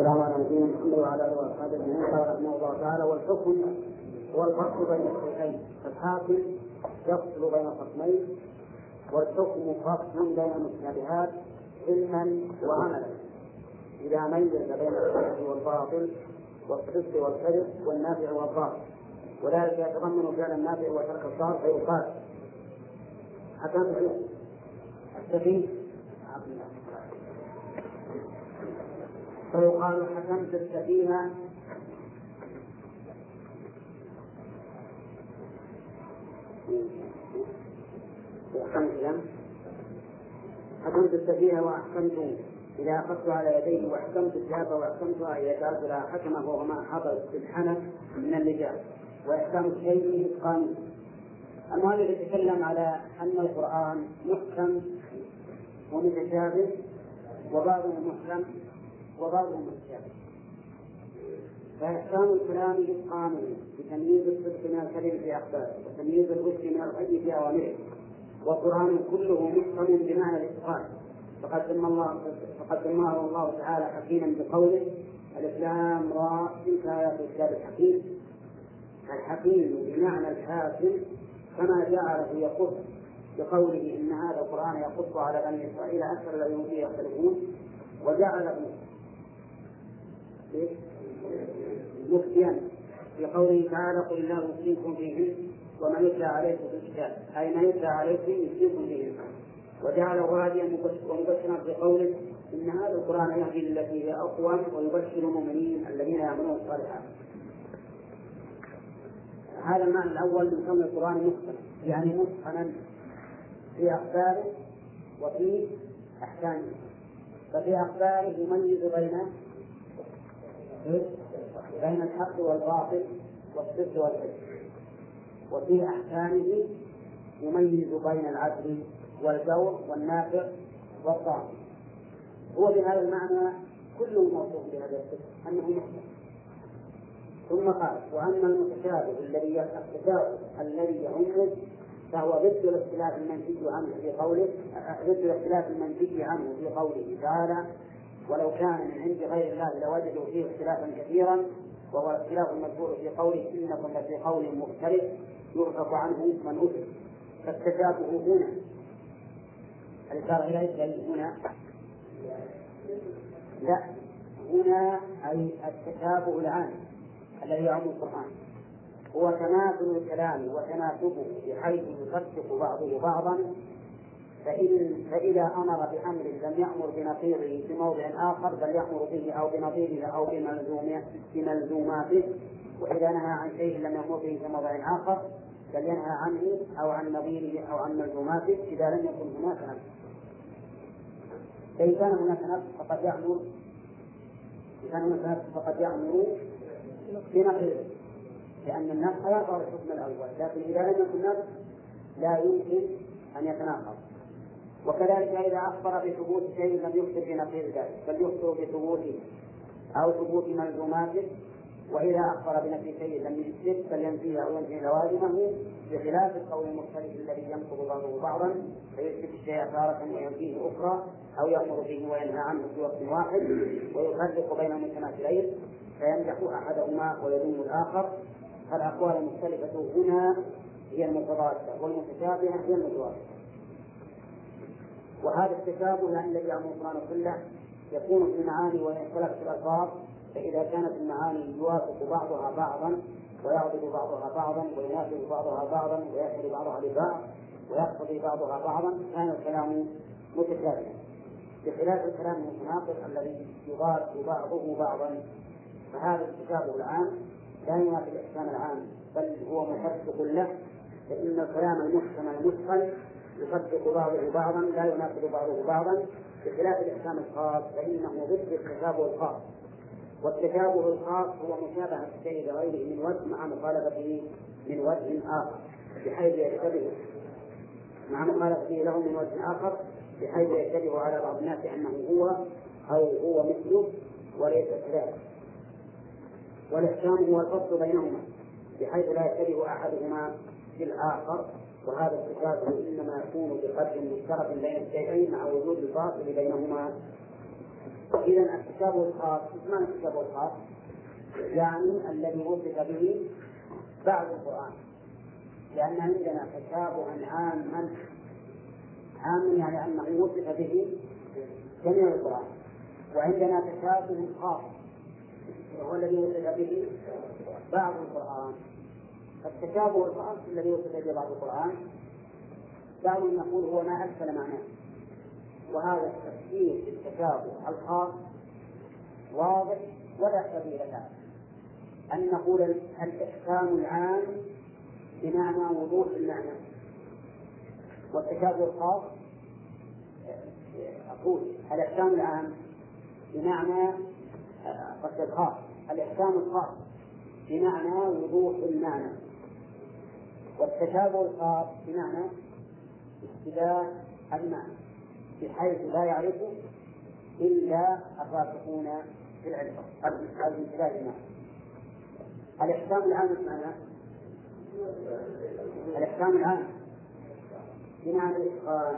السلام على نبينا محمد وعلى آله وأصحابه أجمعين. قال رحمه الله تعالى والحكم هو الفصل بين الشيخين الحاكم يفصل بين خصمين والحكم فصل بين المتشابهات علما وعملا إذا ميز بين الصدق والباطل والصدق والكذب والنافع والضار وذلك يتضمن فعل النافع وترك الضار فيقال حكمت السفيه فيقال حكمت السفينة. وأحكمت لم؟ حكمت السفينة وأحكمت إذا أخذت على يديه وأحكمت الشهادة وأحكمتها إذا جعلت لها حكمة وهو ما حصل في الحنف من اللجام وإحكام الشيء إتقانه المؤلف يتكلم على أن القرآن محكم ومتشابه وبعضه محكم. وبعضه متشابه فإحكام الكلام إتقانه بتمييز الصدق من الكذب في أخباره وتمييز الرشد من الغي في أوامره. والقرآن كله محكم بمعنى الإتقان. فقد سمى الله فقد سماه الله تعالى حكيما بقوله الإسلام راء تلك آيات الكتاب الحكيم. الحكيم بمعنى الحاكم كما جعله يقص بقوله إن هذا القرآن يقص على بني إسرائيل أكثر الذين فيه يختلفون وجعله مفتيا في قوله تعالى قل الله يفتيكم فيه وما يتلى عليكم في الكتاب. أي ما يتلى عليكم يفتيكم فيه وجعله هاديا ومبشرا في قوله إن هذا القرآن يهدي للتي هي أقوم ويبشر المؤمنين الذين يعملون الصالحات. هذا المعنى الأول من كون القرآن متقنا يعني متقنا في أخباره وفي أحكامه. ففي أخباره يميز بين بين الحق والباطل والصدق والكذب وفي أحكامه يميز بين العدل والجور والنافع والضار. هو بهذا المعنى كل موصوف بهذا الصفة أنه محكم ثم قال وأما المتشابه الذي التشابه الذي يعم فهو ضد الاختلاف المنفي عنه في قوله ضد الاختلاف المنفي عنه في قوله تعالى ولو كان من عند غير الله لوجدوا فيه اختلافا كثيرا وهو الاختلاف المذكور في قوله إنكم لفي قول مختلف يؤفك عنه من أفك فالتشابه هنا. الإشارة إليه هنا؟ لا. هنا أي التشابه العام الذي يعم القرآن. هو تماثل الكلام وتناسبه بحيث يصدق بعضه بعضا. فإن فإذا أمر بأمر لم يأمر بنظيره في موضع آخر بل يأمر به أو بنظيره أو بملزوماته. وإذا نهى عن شيء لم يأمر به في موضع آخر بل ينهى عنه أو عن نظيره أو عن ملزوماته إذا لم يكن هناك نفس فإن كان هناك نفس فقد يأمر إن كان هناك نفس فقد يأمر بنقيضه. لأن النفس يقع الحكم الأول لكن إذا لم يكن نفس لا يمكن أن يتناقض. وكذلك إذا أخبر بثبوت شيء لم يخبر بنقيض ذلك بل يخبر بثبوته أو ثبوت ملزوماته وإذا أخبر بنفي شيء لم يثبت بل ينفيه أو ينفي لوازمه بخلاف القول المختلف الذي ينقض بعضه بعضا فيثبت الشيء تارة وينفيه أخرى أو يأمر به وينهى عنه في وقت واحد ويفرق بين المتماثلين فيمدح أحدهما ويذم الآخر. فالأقوال المختلفة هنا هي المتضادة والمتشابهة هي المتوافقة وهذا التشابه الذي يعم القرآن كله يكون في المعاني وإن اختلفت الألفاظ فإذا كانت المعاني يوافق بعضها بعضا ويعضد بعضها بعضا ويناسب بعضها بعضا ويشهد بعضها لبعض ويقتضي بعضها بعضا كان الكلام متشابها. بخلاف الكلام المتناقض الذي يضاد بعضه بعضا فهذا التشابه العام لا ينافي الإحكام العام بل هو مصدق له فإن الكلام المحكم المتقن يصدق بعضه بعضا لا يناقض بعضه بعضا بخلاف الإحكام الخاص فإنه ضد التشابه الخاص. والتشابه الخاص هو مشابهة الشيء لغيره من وجه مع مخالفته من وجه آخر بحيث يشتبه مع مخالفته له من وجه آخر بحيث يشتبه على بعض الناس أنه هو أو هو مثله وليس كذلك. والإحكام هو الفصل بينهما بحيث لا يشتبه أحدهما في الآخر. وهذا التشابه إنما يكون بقدر مشترك بين الشيئين مع وجود الفاصل بينهما. إذا التشابه الخاص ما التشابه الخاص؟ يعني الذي وصف به بعض القرآن. لأن عندنا تشابها عاما عاما يعني أنه وصف به جميع القرآن. وعندنا تشابه خاص وهو الذي وصف به بعض القرآن. التشابه الخاص الذي وصف به بعض القرآن بعضهم يقول هو ما أدخل معناه. وهذا التفسير بالتشابه الخاص واضح ولا سبيل له. أن نقول الإحكام العام بمعنى وضوح المعنى. والتشابه الخاص أقول الإحكام العام بمعنى قصد الخاص الإحكام الخاص بمعنى وضوح المعنى. والتشابه الخاص بمعنى اشتباه المعنى بحيث لا يعرفه إلا الراسخون في العلم أو اشتباه المعنى. الإحكام العام معنى؟ الإحكام العام بمعنى الإتقان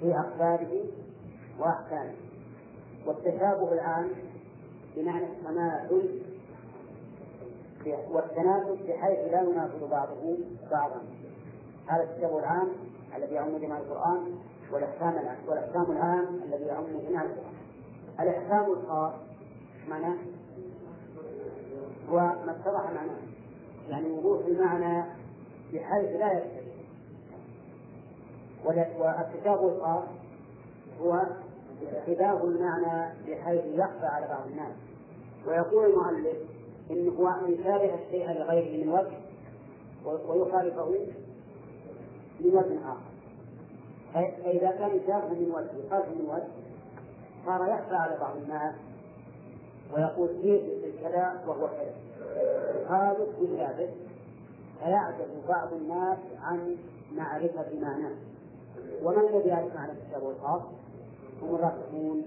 في أخباره وأحكامه والتشابه العام بمعنى التماثل والتناسب بحيث لا يناسب بعضه بعضا. هذا التشابه العام الذي يعم جميع القرآن والإحكام والإحكام العام الذي يعم جميع القرآن. الإحكام الخاص معناه هو ما اتضح معناه. يعني وضوح المعنى بحيث لا يختلف والتشابه الخاص هو اشتباه المعنى بحيث يخفى على بعض الناس. ويقول المؤلف إنه هو أن يشابه الشيء لغيره من وجه ويخالفه من وجه آخر. فإذا كان يشابه من وجه يخالف من وجه صار يخفى على بعض الناس ويقول كيف كذا وهو كذا. يخالف يشابه فيعجز بعض الناس عن معرفة معناه ومن الذي يعرف معنى التشابه الخاص؟ هم الراسخون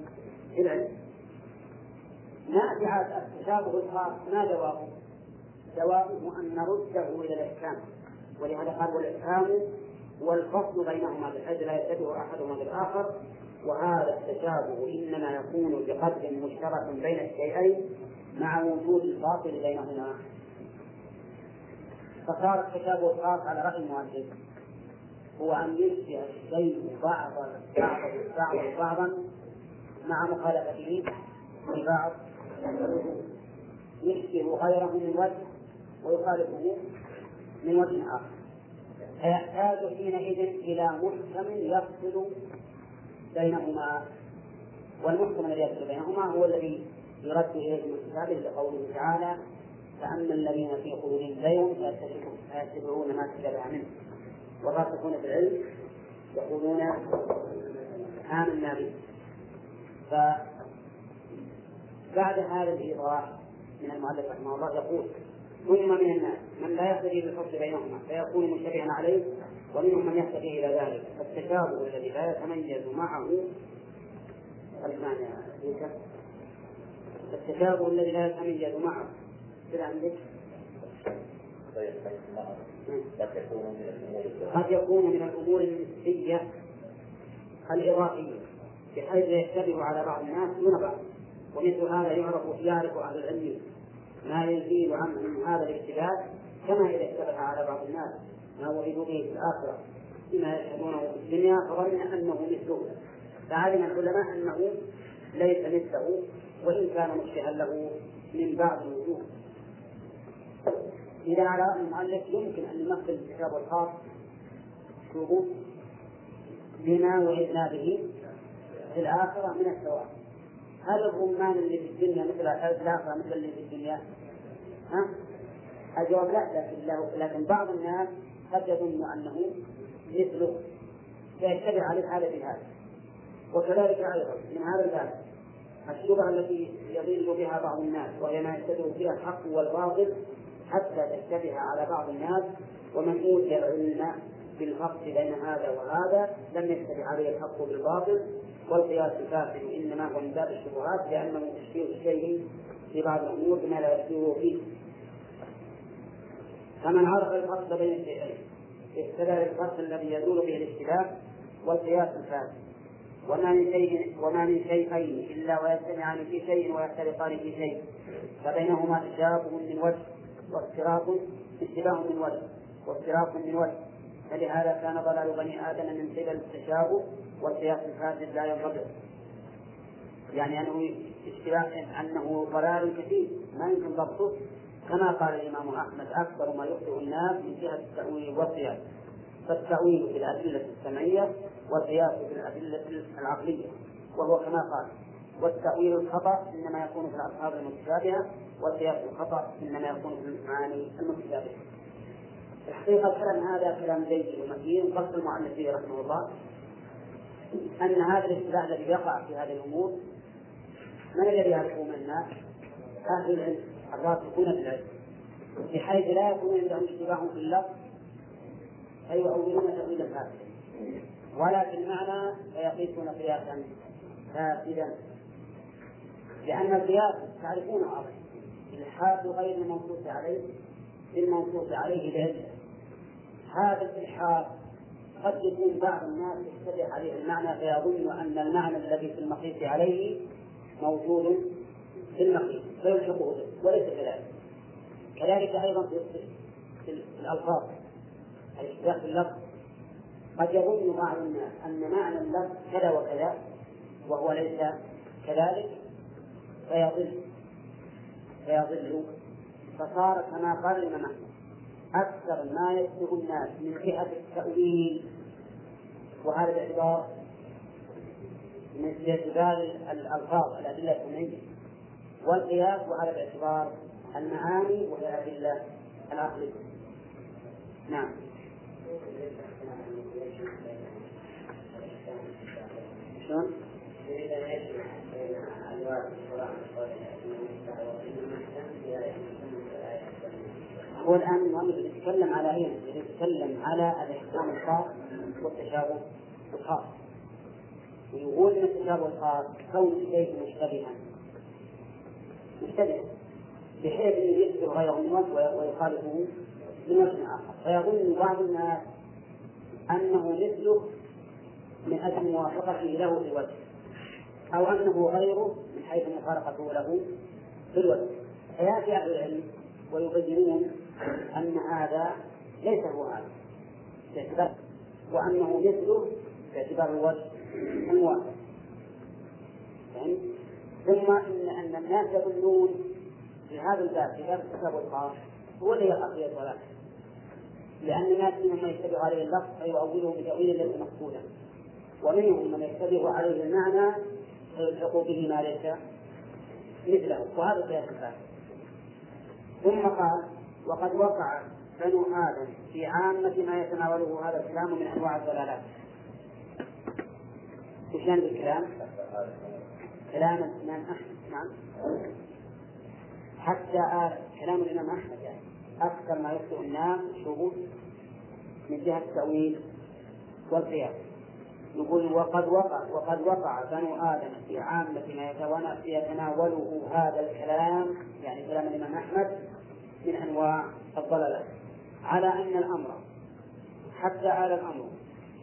في العلم نأتي التشابه الخاص ما جوابه؟ جوابه أن نرده إلى الإحكام. ولهذا قال والإحكام والفصل بينهما بحيث لا يتبع أحدهما بالآخر. وهذا التشابه إنما يكون بقدر مشترك بين الشيئين مع وجود الفاصل بينهما. فصار التشابه الخاص على رأي المؤلف. هو أن يشبه الشيء بعض بعضه بعضا مع مخالفته في بعض يشبه غيره من وجه ويخالفه من وجه آخر. فيحتاج حينئذ إلى محكم يفصل بينهما والمحكم الذي يفصل بينهما هو الذي يرد إليه من كتابه لقوله تعالى فأما الذين في قلوبهم زيغ فيتبعون ما تشابه منه. والراسخون في العلم يقولون آمنا به. فبعد هذا الإيضاح من المؤلف رحمه الله يقول ثم من الناس من لا يقتدي بالفصل بينهما فيكون مشتبها عليه ومنهم من يقتدي إلى ذلك. فالتشابه الذي لا يتميز معه المعنى التشابه الذي لا يتميز معه. كذا عندك قد يكون من الأمور النسبية الإضافية بحيث يشتبه على بعض الناس دون بعض. ومثل هذا يعرف يعرف أهل العلم ما يزيد عنه من هذا الاشتباه كما إذا اشتبه على بعض الناس ما وجدوا به في الآخرة بما يشهدونه في الدنيا فظن أنه مثله. فعلم العلماء أنه ليس مثله وإن كان مشبها له من بعض الوجوه. إذا على المؤلف يمكن أن يمثل الكتاب الخاص شوفوا بما وعدنا به في الآخرة من الثواب. هل الرمان اللي في الدنيا مثل الآخرة مثل اللي في الدنيا؟ ها؟ الجواب لا لكن له لكن بعض الناس قد يظن أنه مثله فيتبع عليه هذا بهذا وكذلك أيضا من هذا الباب الشبهة التي يضل بها بعض الناس وهي ما يشتبه فيها الحق والباطل حتى تشتبه على بعض الناس ومن أوتي العلم بالفرق بين هذا وهذا لم يشتبه عليه الحق بالباطل والقياس الفاسد إنما هو من باب الشبهات لأنه تشبيه الشيء في بعض الأمور بما لا يشبهه فيه. فمن عرف الفصل بين الشيئين اهتدى للفصل الذي يزول به الاشتباه والقياس الفاسد وما من شيء وما من شيئين إلا ويجتمعان في شيء ويختلفان في شيء. فبينهما تشابه من وجه واختلاف اشتباه من وجه واختلاف من وجه. فلهذا كان ضلال بني آدم من قبل التشابه والقياس الفاسد لا ينضبط. يعني أنه اشتباه أنه ضلال كثير ما يمكن ضبطه. كما قال الإمام أحمد أكثر ما يخطئ الناس من جهة التأويل والقياس. فالتأويل في الأدلة السمعية والقياس في الأدلة العقلية وهو كما قال والتأويل الخطأ إنما يكون في الألفاظ المتشابهة والقياس الخطأ إنما يكون في المعاني المتشابهة. الحقيقة الكلام هذا كلام جيد ومتين قصد المؤلف فيه رحمه الله. أن هذا الاشتباه الذي يقع في هذه الأمور من الذي يعرفه من الناس؟ أهل العلم الراسخون في العلم. بحيث لا يكون عندهم اشتباه في اللفظ فيؤولون تأويلا فاسدا ولا في المعنى فيقيسون قياسا فاسدا. لأن القياس تعرفونه أصلا الإلحاد غير المنصوص عليه. بالمنصوص عليه بعلة هذا الإلحاد قد يكون بعض الناس يشتبه عليه المعنى فيظن أن المعنى الذي في المقيس عليه موجود في المقيس فيلحقه به وليس كذلك. كذلك أيضا في الألفاظ الاشتباه في اللفظ. قد يظن بعض الناس أن معنى اللفظ كذا وكذا وهو ليس كذلك فيضل فيضل فصار كما قال الإمام أكثر ما يشبه الناس من جهة التأويل وهذا باعتبار من باعتبار الألفاظ الأدلة السمعية والقياس وهذا باعتبار المعاني وهي الأدلة العقلية نعم شلون؟ هو الآن المؤلف يتكلم على أين؟ يتكلم على الإحكام الخاص والتشابه الخاص. ويقول إن التشابه الخاص كون شيء مشتبها مشتبه بحيث انه يشبه غيره ويخالفه من وجه آخر فيظن بعض الناس أنه مثله من أجل موافقته له في وجه أو أنه غيره من حيث مفارقته له في الوجه فيأتي أهل العلم ويبينون أن هذا ليس هو هذا. باعتبار وأنه مثله باعتبار الوجه الموافق. ثم إن أن الناس يظنون في هذا الباب في باب الكتاب الخاص هو الذي يقع فيه الضلال لأن الناس منهم من يشتبه عليه اللفظ فيؤوله بتأويل ليس مقصودا ومنهم من يشتبه عليه المعنى فيلحق به ما ليس مثله. وهذا الفاسد ثم قال وقد وقع بنو آدم في عامة ما يتناوله هذا الكلام من أنواع الضلالات. وش يعني الكلام؟ كلام الإمام أحمد نعم. حتى آل كلام الإمام أحمد يعني. أكثر ما يخطئ الناس شهود من جهة التأويل والقياس. يقول وقد وقع وقد وقع بنو آدم في عامة ما يتناوله هذا الكلام يعني كلام الإمام أحمد من أنواع الضلالات على أن الأمر حتى آل الأمر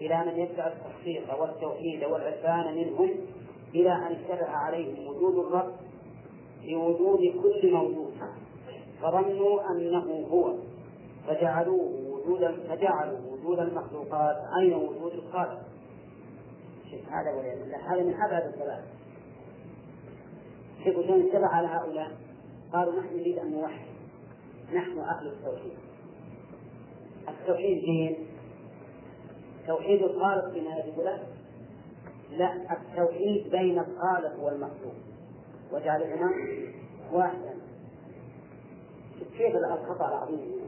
إلى من يدعي التحقيق والتوحيد والعرفان منهم إلى أن اشتبه عليهم وجود الرب في وجود كل موجود. فظنوا أنه هو. فجعلوه وجودا فجعلوا وجود المخلوقات عين وجود الخالق. هذا بالله هذا من أبعد الضلال. شلون اتبع على هؤلاء. قالوا نحن نريد أن نوحد. نحن أهل التوحيد. التوحيد دين توحيد الخالق بما يجب له لا التوحيد بين الخالق والمخلوق. وجعلهما واحدا. كيف الخطأ العظيم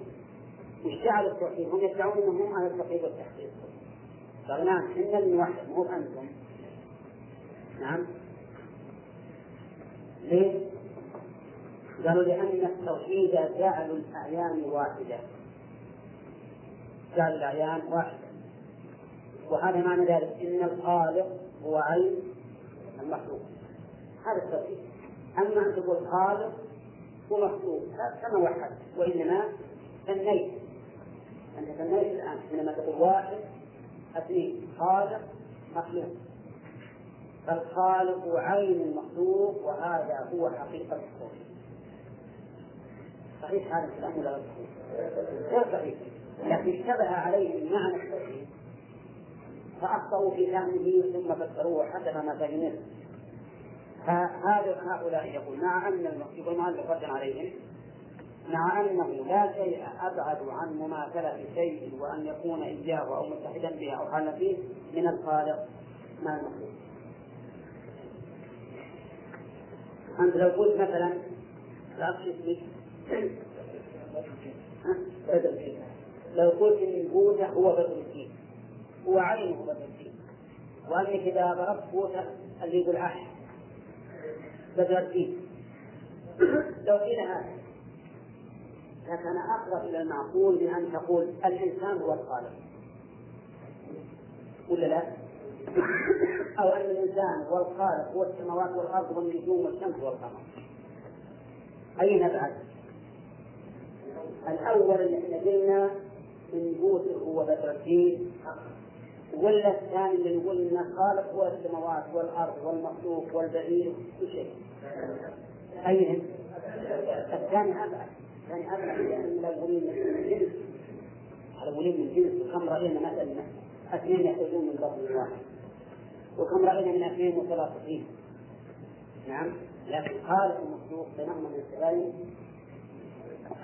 وش جعل التوحيد؟ هم يدعون إنهم على التوحيد والتحقيق. قال نعم إحنا نوحد مو أنتم نعم. ليه؟ قالوا لأن التوحيد جعل الأعيان واحدة. جعل الأعيان واحدة. وهذا معنى ذلك إن الخالق هو عين المخلوق. هذا التوحيد. أما أن تقول خالق ومخلوق كما وحد. وإنما ثنيت أنت ثنيت الآن. حينما تقول واحد اثنين خالق مخلوق. فالخالق عين المخلوق وهذا هو حقيقة التوحيد. صحيح هذا الكلام ولا غير صحيح؟ غير صحيح. لكن اشتبه عليهم معنى التوحيد فأخطأوا في فهمه ثم فسروه حسب ما فهموه هذا هؤلاء يقول مع أن يقول المؤلف ردا عليهم مع أنه لا شيء أبعد عن مماثلة شيء وأن يكون إياه أو متحدا به أو حالا فيه من الخالق. مع المخلوق أنت لو قلت مثلا لا اسمك لو قلت إن بوته هو بدر الدين هو عينه بدر الدين وأنك إذا ضربت بوته اللي يقول أح بدر الدين لو قيل هذا. لكان أقرب إلى المعقول من أن تقول الإنسان هو الخالق. ولا لا؟ أو أن الإنسان هو الخالق هو السماوات والأرض والنجوم والشمس والقمر. أي نبعد؟ الأول اللي إحنا قلنا من بوته هو بدر الدين. ولا الثاني اللي نقول ان الخالق هو السماوات والأرض والمخلوق والبعير كل شيء. ايهم؟ الثاني أبعد. يعني أبلغ لأن الأولين من الجنس. الأولين من الجنس. وكم رأينا مثلا؟ اثنين يخرجون من بطن واحد. وكم رأينا من اثنين وثلاثين نعم. لكن خالق المخلوق بينهما من التباين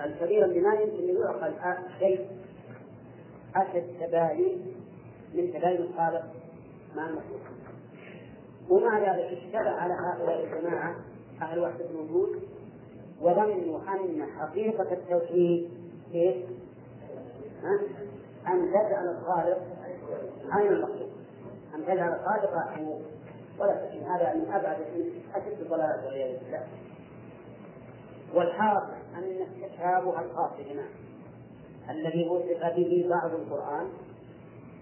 الكبير اللي ما يمكن أن يعقل شيء أشد تباين من تباين الخالق مع المخلوق ومع ذلك اشتبه على هؤلاء الجماعة أهل وحدة الوجود وظنوا أن حقيقة التوحيد كيف؟ أن تجعل الخالق عين المخلوق. أن تجعل الخالق عين ولا شك هذا من أبعد أشد الضلالة والعياذ بالله. والحاصل أن التشابه الخاص بنا الذي وصف به بعض القرآن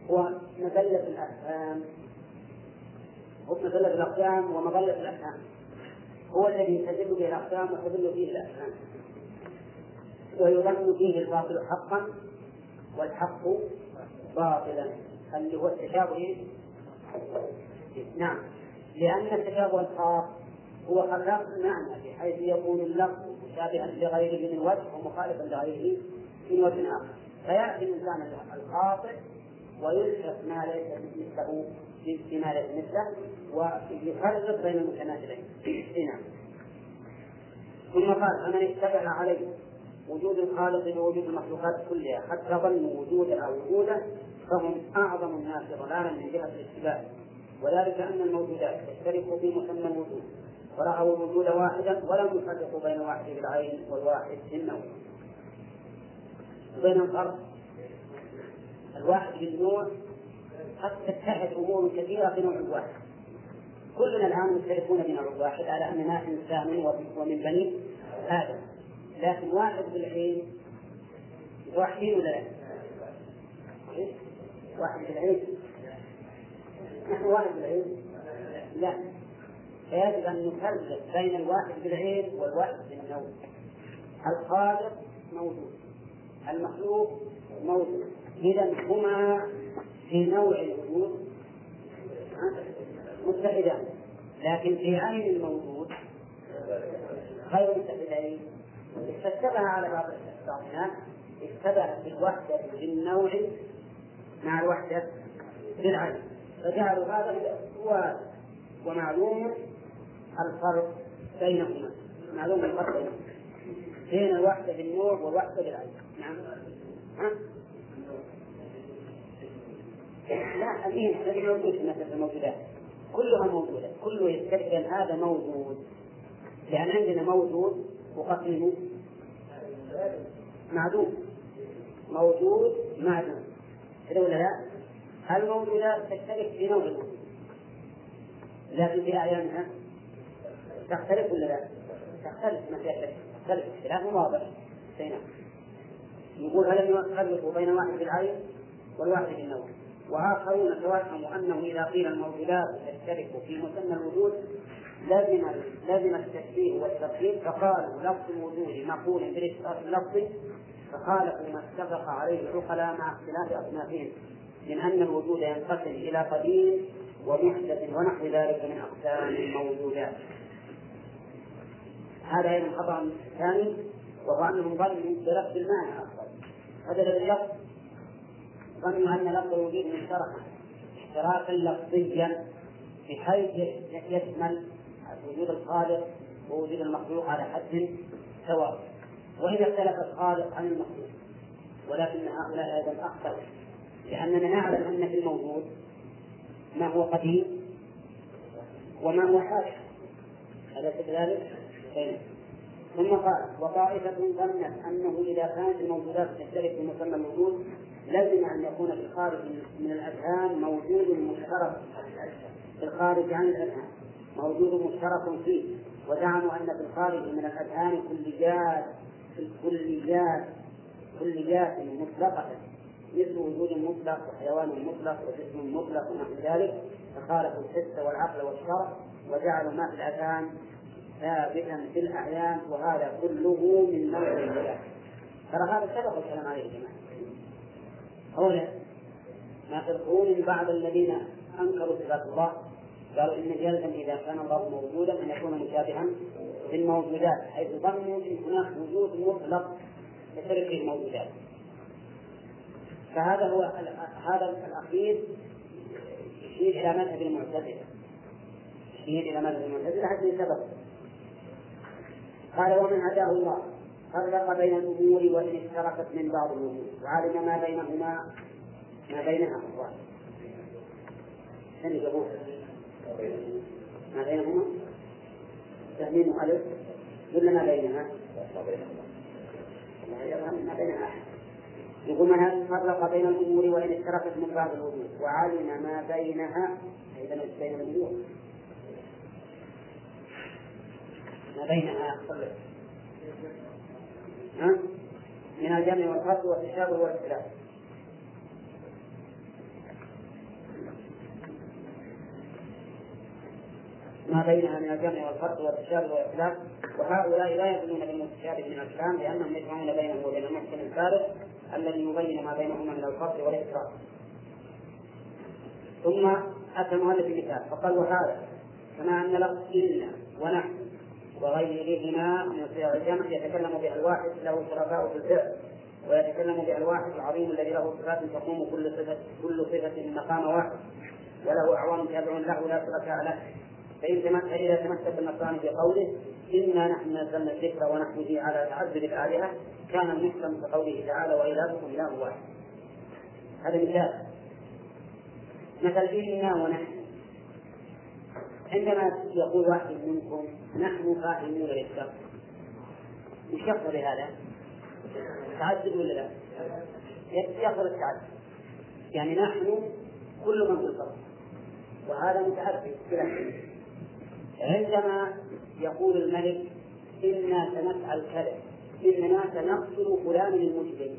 هو مذلة الأحكام هو مذلة الأقدام ومظلة الأحكام هو الذي تدل به الأقدام وتدل فيه الأفهام. ويظن فيه الباطل حقا والحق باطلا. اللي هو التشابه نعم. لأن التشابه الخاص هو خلاف المعنى بحيث يكون اللفظ مشابها لغيره من وجه ومخالفا لغيره من وجه آخر. فيأتي الإنسان الخاطئ ويلحق ما ليس مثله فيما ليس مثله ويفرق بين المتماثلين نعم. ثم قال فمن اتبع عليه وجود الخالق بوجود المخلوقات كلها حتى ظنوا وجودها وجوده فهم أعظم الناس ضلالا من جهة الاتباع. وذلك أن الموجودات تشترك في مسمى الوجود. ورأوا الوجود واحدا ولم يفرقوا بين واحد بالعين والواحد بالنوع بين الفرق الواحد بالنوع قد تتحد أمور كثيرة في نوع واحد. كلنا الآن مشتركون بنوع واحد على اننا إنسان ومن بني آدم. لكن واحد بالعين واحدين ولا لا؟ واحد بالعين. نحن واحد بالعين؟ لا. فيجب أن نفرق بين الواحد بالعين والواحد بالنوع الخالق موجود المخلوق موجود. إذا هما في نوع الوجود متحدان لكن في عين الموجود غير متحدين. فاشتبه على بعض الناس اشتبه بالوحدة بالنوع مع الوحدة بالعين فجعلوا هذا هو ومعلوم الفرق بينهما. معلوم الفرق بينهما. بين الوحدة بالنوع والوحدة بالعين. نعم. ها؟ لا الذي موجود في مسألة الموجودات كلها موجودة. كله يستدعي هذا موجود. لأن عندنا موجود وقسمه معدوم. موجود معدوم. كذا ولا لا؟ الموجودات تشترك في نوع الوجود لكن في أعيانها. تختلف ولا لا؟ تختلف. شك. تختلف. اختلاف واضح. بينهم يقول هل يفرق بين واحد بالعين والواحد بالنوع وآخرون توهموا أنه إذا قيل الموجودات تشترك في مسمى الوجود لزم لزم التشبيه والتقييد. فقالوا لفظ الوجود مقول بالاشتراك اللفظي فخالفوا ما اتفق عليه العقلاء مع اختلاف أصنافهم من أن الوجود ينقسم إلى قديم ومحدث ونحو ذلك من أقسام الموجودات هذا أيضا خطأ ثاني وهو أنهم ظنوا بلفظ المعنى أفضل هذا اللفظ ظنوا أن لفظ الوجود مشتركا اشتراكا لفظيا بحيث يشمل وجود الخالق ووجود المخلوق على حد سواء. وإذا اختلف الخالق عن المخلوق ولكن هؤلاء أيضا أخطأوا لأننا نعلم أن في الموجود ما هو قديم وما هو حادث. أليس كذلك؟ ثم قال وطائفة ظنت أنه إذا كانت الموجودات تشترك في مسمى الوجود لازم أن يكون في الخارج من الأذهان موجود مشترك في الخارج عن الأذهان موجود مشترك فيه. وزعموا أن في الخارج من الأذهان كليات كليات كليات مطلقة مثل وجود مطلق وحيوان مطلق وجسم مطلق ونحو ذلك. فخالفوا الحس والعقل والشرع وجعلوا ما في الأذهان ثابتا في الأعيان وهذا كله من نوع الولاء ترى هذا سبق الكلام عليه يا جماعة. أولا ما القرون بعض الذين أنكروا صفات الله قالوا إن جلدا إذا كان الله موجودا أن يكون مشابها بالموجودات حيث ظنوا أن هناك وجود مطلق يشترك فيه الموجودات. فهذا هو هذا الأخير يشير إلى مذهب المعتزلة. يشير إلى مذهب المعتزلة حتى سبب قال ومن هداه الله. فرق بين الأمور وإن اشتركت من بعض الأمور وعلم ما بينهما ما بينها. أخوان اللي يقول؟ ما بينهما؟ تأمين ألف. ولا ما بينها؟ ما بينها أحد. يقول من فرق بين الأمور وإن اشتركت من بعض الوجود وعلم ما بينها. إذا بين الأمور. ما بينها ها؟ من الجمع والفرق والتشابه والاختلاف ما بينها من الجمع والفرق والتشابه والاختلاف وهؤلاء لا يظنون بالمتشابه من الكلام لأنهم يجمعون بينه وبين المحكم الفارق الذي يبين ما بينهما من الفرق والاختلاف ثم أتى المؤلف بمثال فقال وهذا كما أن لفظ إلا ونحن وغيرهما من صيغ الجمع يتكلم بها الواحد له شركاء في الفعل ويتكلم بها الواحد العظيم الذي له صفات تقوم كل صفة كل صفة مقام واحد. وله أعوان تابعون له لا شركاء له. فإن فإذا تمسك النصراني بقوله إنا نحن نزلنا الذكر ونحن على تعدد الآلهة كان المحكم بقوله تعالى وإلهكم إله واحد هذا مثال. مثل إنا ونحن. عندما يقول واحد منكم نحن فاهمون للشر وش يقصد بهذا؟ تعدد ولا لا؟ يقصد التعدد يعني نحن كل من في الفرق وهذا متعدد عندما يقول الملك إنا سنفعل كذا إننا سنقتل فلان المجرم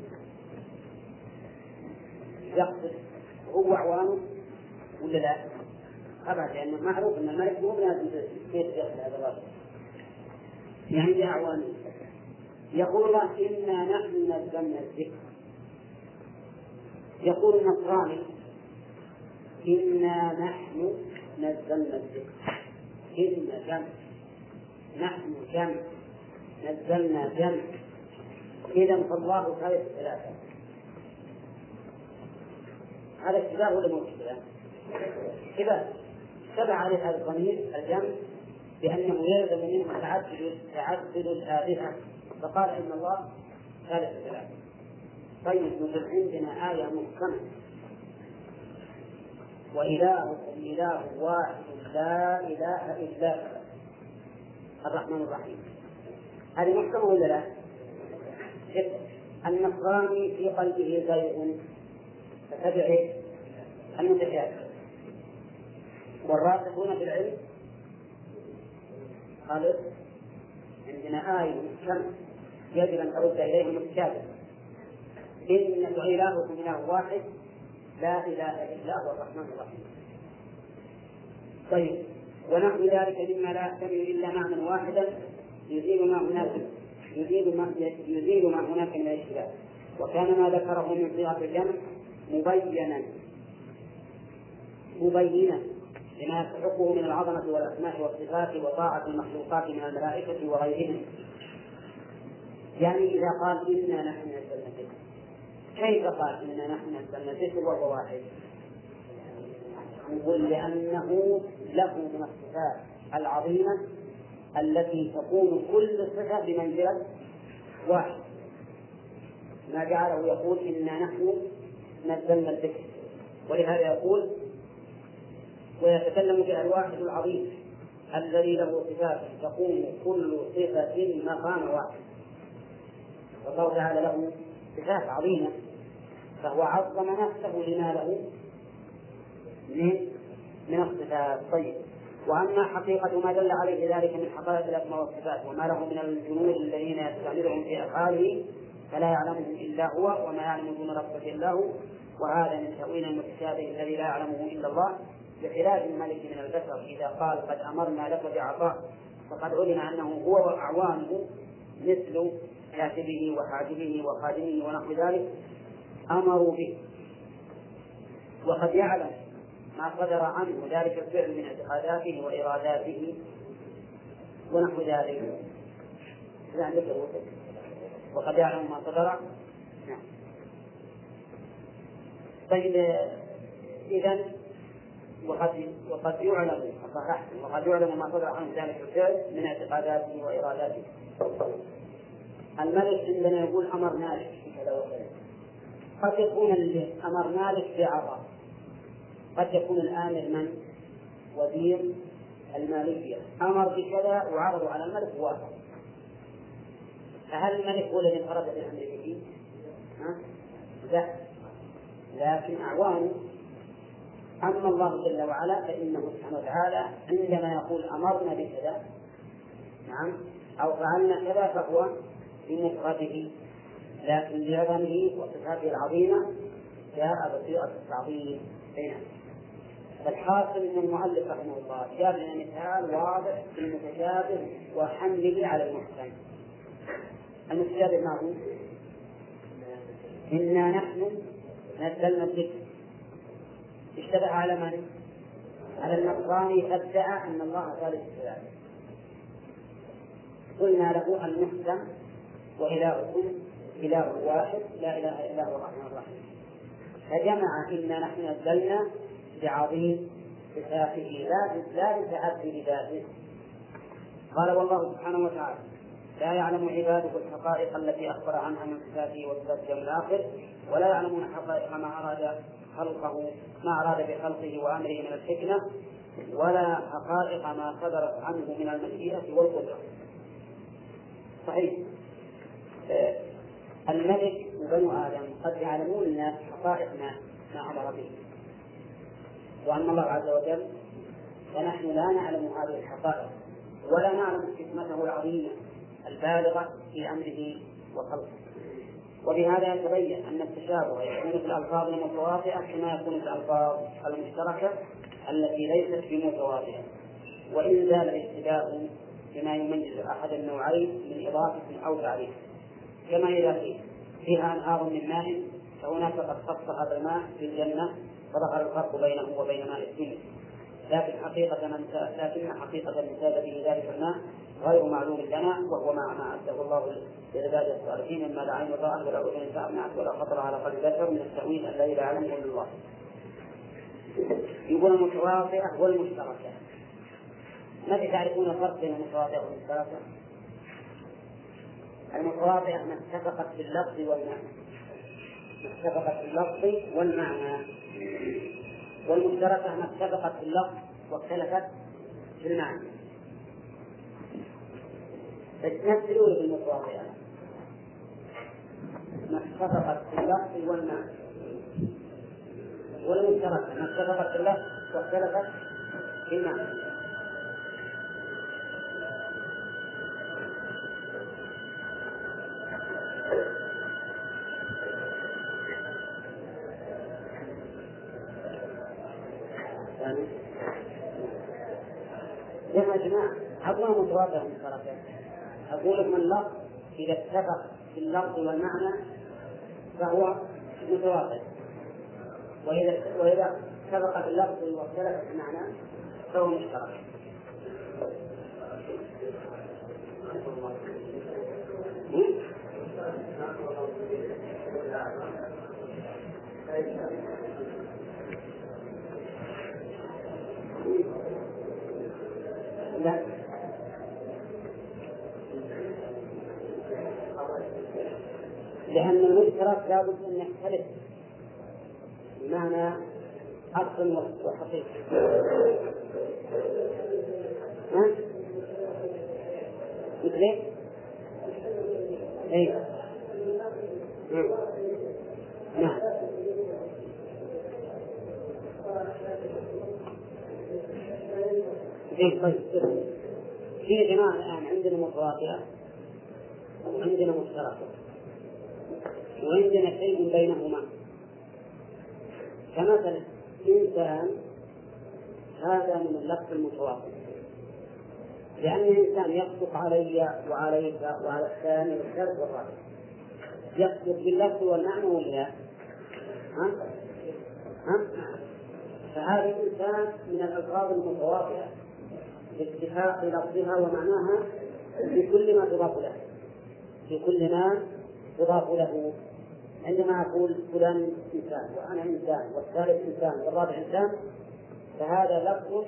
يقصد هو أعوانه ولا لا؟ أبعد لأنه معروف أن الملك مو بلازم كيف هذا الرجل. يعني بأعوانه يقول الله إنا نحن نزلنا الذكر. يقول النصراني إنا نحن نزلنا الذكر. إن جمع. نحن جمع. نزلنا جمع. إذا فالله ثالث ثلاثة. هذا اشتباه ولا مو اشتباه؟ اشتباه اشتبه عليه هذا الضمير الجمع بأنه يلزم منه تعدد تعدد الآلهة. فقال إن الله ثالث ثلاثة طيب نقول عندنا آية محكمة. وإلهكم إله واحد لا إله إلا هو. الرحمن الرحيم. هذه محكمة ولا لا؟ النصراني في قلبه زيغ. فتبع المتشابه. والراسخون في العلم؟ قالوا عندنا آية محكمة يجب أن ترد إليه المتشابه إن إلهكم إله واحد لا إله إلا هو الرحمن الرحيم. طيب ونحو ذلك مما لا يحتمل إلا معنى واحدا يزيل ما هناك يزيل ما يزيل ما هناك من الاشتباه. وكان ما ذكره من صيغة الجمع مبينا. مبينا. لما يستحقه من العظمة والأسماء والصفات وطاعة المخلوقات من الملائكة وغيرهم. يعني إذا قال إنا نحن نزلنا كيف قال إنا نحن نزلنا الذكر وهو واحد؟ نقول لأنه له من الصفات العظيمة التي تكون كل صفة بمنزلة واحد. ما جعله يقول إنا نحن نزلنا الذكر. ولهذا يقول ويتكلم بها الواحد العظيم الذي له صفات تقوم كل صفة مقام واحد. والله تعالى له صفات عظيمة فهو عظم نفسه لما له من من الصفات. طيب. وأما حقيقة ما دل عليه ذلك من حقائق الأسماء والصفات وما له من الجنود الذين يستعملهم في أفعاله فلا يعلمهم إلا هو وما يعلم دون ربه إلا هو. وهذا من تأويل المتشابه الذي لا يعلمه إلا الله. بخلاف الملك من البشر إذا قال قد أمرنا لك بعطاء فقد علم أنه هو واعوانه مثل كاتبه وحاجبه وخادمه ونحو ذلك أمروا به. وقد يعلم ما صدر عنه ذلك الفعل من اعتقاداته وإراداته ونحو ذلك. وقد يعلم ما صدر نعم. طيب إذا وقد وقد يعلم وقد يعلم ما صدر عنه ذلك الفعل من اعتقاداته وإراداته الملك عندنا يقول أمر مالك كذا وكذا قد يكون أمر مالك بعطاء قد يكون الآمر من؟ وزير المالكية أمر بكذا وعرض على الملك ووافق فهل الملك هو الذي انفرد بالأمر به؟ ها؟ لا لكن أعوانه أما الله جل وعلا فإنه سبحانه وتعالى عندما يقول أمرنا بكذا نعم أو فعلنا كذا فهو بمفرده لكن بعظمه وصفاته العظيمة جاء بصيغة التعظيم. نعم فالحاصل إن المؤلف رحمه الله جاب لنا مثال واضح في المتشابه وحمله على المحكم المتشابه ما هو؟ إنا نحن نزلنا الذكر. اشتبه على من؟ على النصراني فادعى أن الله ثالث ثلاثة قلنا له المحكم وإلهكم إله واحد لا إله إلا هو الرحمن الرحيم. فجمع إنا نحن نزلنا بعظيم صفاته لا لا بتعدي ذاته قال والله سبحانه وتعالى لا يعلم عباده الحقائق التي أخبر عنها من صفاته وصفات اليوم الآخر ولا يعلمون حقائق ما أراد خلقه ما أراد بخلقه وأمره من الحكمة ولا حقائق ما صدرت عنه من المشيئة والقدرة. صحيح. آه، الملك وبنو آدم قد يعلمون الناس حقائق ما ما أمر به. وأما الله عز وجل فنحن لا نعلم هذه الحقائق ولا نعلم حكمته العظيمة. البالغة في أمره وخلقه. وبهذا يتبين أن التشابه يكون في الألفاظ المتواطئة كما يكون في الألفاظ المشتركة التي ليست بمتواطئة وإن زال الاشتباه بما يميز أحد النوعين من إضافة أو تعريف. كما إذا قيل فيها أنهار من ماء فهناك قد خص هذا الماء في الجنة فظهر الفرق بينه وبين ماء الدنيا. لكن حقيقة لكن حقيقة امتاز به ذلك الماء غير معلوم لنا وهو ما ما أعده الله لعباده الصالحين مما لا عين رأت ولا أذن سمعت ولا خطر على قلب بشر من التأويل الذي لا يعلمه إلا الله. يقول المتواطئة والمشتركة. متى تعرفون الفرق بين المتواطئة والمشتركة؟ المتواطئة ما اتفقت في اللفظ والمعنى. ما اتفقت في اللفظ والمعنى. والمشتركة ما اتفقت في اللفظ واختلفت في المعنى. مثلوا بالمتواضعة ما اتفقت في اللفظ والمعنى. والمشتركة ما اتفقت في اللفظ واختلفت في المعنى يا جماعة متواضع من الطرفين أقول لكم اللفظ إذا اتفق في اللفظ والمعنى فهو متواضع وإذا وإذا اتفق في اللفظ واختلف في المعنى فهو مشترك. لأن المشترك لابد أن يختلف بمعنى أصل وحقيقة. ها؟ مثل إيه؟ اي نعم. اي طيب في جماعة الآن عندنا متواطئة وعندنا مشتركة وعندنا شيء بينهما. كمثلا إنسان هذا من اللفظ المتواطئ لأن الإنسان يصدق علي وعليك وعلى الثاني والثالث والرابع يصدق باللفظ والمعنى ولا ها؟ ها؟ فهذا الإنسان من الألفاظ المتواطئة باتفاق لفظها ومعناها بكل ما تضاف له. في كل ما تضاف له. عندما أقول فلان إنسان وأنا إنسان والثالث إنسان والرابع إنسان فهذا لفظ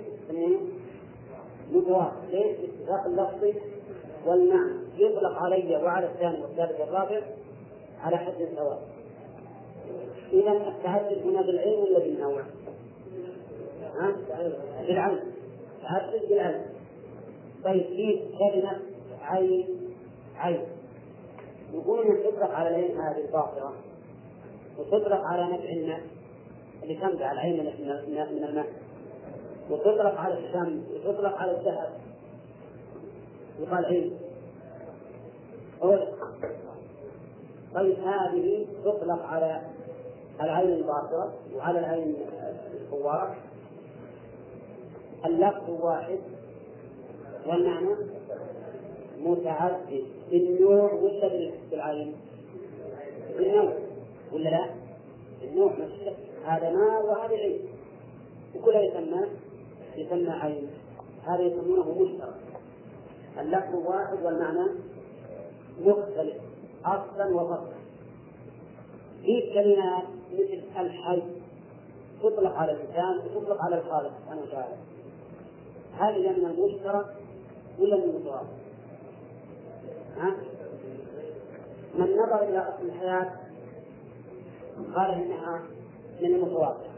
متوافق ليش؟ اتفاق اللفظ والمعنى يطلق علي وعلى الثاني والثالث والرابع على حد سواء إذا التعدد هنا بالعلم ولا بالنوع؟ ها؟ بالعلم تعدد بالعلم طيب في كلمة عين عين نقول ان تطلق على العين هذه الباطرة وتطلق على نفع الماء اللي تنبع العين من الماء وتطلق على الشمس وتطلق على الذهب. يقال عين طيب هذه تطلق على العين الباطرة وعلى العين الفوارة اللفظ واحد. والمعنى متعدد. بالنوع ولا بالعين؟ بالنوع ولا لا؟ النوع هذا ماء وهذا عين وكلها يسمى يسمى عين هذا يسمونه مشترك. اللفظ واحد والمعنى مختلف أصلا وفصلا. في كلمات مثل الحي تطلق على الإنسان وتطلق على الخالق سبحانه وتعالى. هل من المشترك ولا من المتوافق؟ من نظر إلى أصل الحياة قال إنها من المتوافق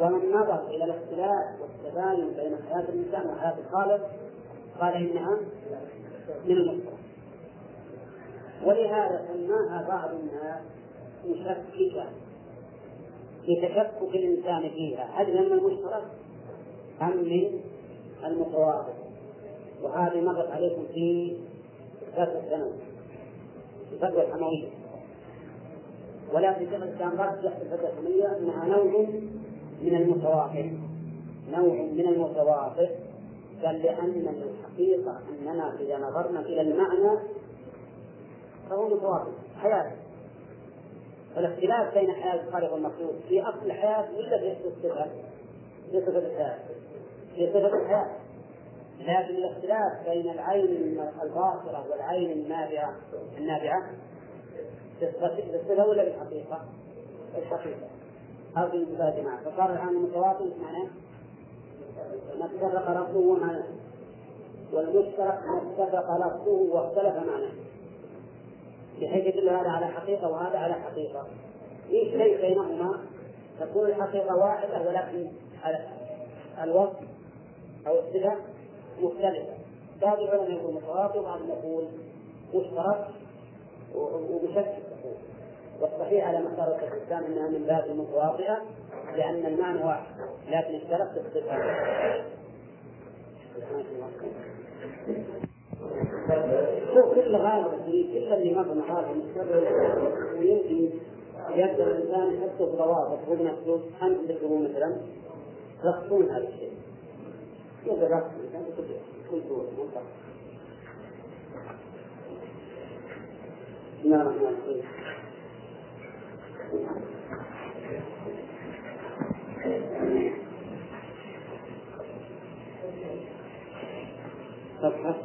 ومن نظر إلى الاختلاف والتباين بين حياة الإنسان وحياة الخالق قال إنها من المشترك ولهذا سماها بعض الناس مشككة لتشكك الإنسان فيها. هل من المشترك؟ أم من المتوافق وهذه مرت عليكم في الفترة الثانوي في الحمويه ولكن شيخ الاسلام رجح في الفترة الحمويه إنها نوع من المتوافق. نوع من المتوافق. قال لأن الحقيقة أننا إذا نظرنا إلى المعنى فهو متوافق. حياة. فالاختلاف بين حياة الخالق والمخلوق في أصل الحياة ولا في الصفة؟ في صفة الحياة. في صفة الحياة. لكن الاختلاف بين العين الباصرة والعين النابعة النابعة. في الصفة ولا في الحقيقة؟ في انتباه جماعة فصار الآن المتواطئ معناه ما اتفق لفظه معناه والمشترك ما اتفق لفظه واختلف معناه. بحيث يدل هذا على حقيقة وهذا على حقيقة. إيش شيء بينهما تكون الحقيقة واحدة ولكن الوصف أو الصفة مختلفة. بعض العلماء يقول متواطئ وبعضهم يقول مشترك وبشكل والصحيح على شيخ الإسلام إنها من باب المتواطئة لأن المعنى واحد لكن اختلف في الصفه شوف كل غالب كل اللي مر هذا ويمكن يقدر الإنسان يحطه في ضوابط هو بنفسه انت تكتبون مثلا تلخصون هذا الشيء. يقدر ياخذ الانسان بكل سهوله منطق بسم الله الرحمن الرحيم صفحة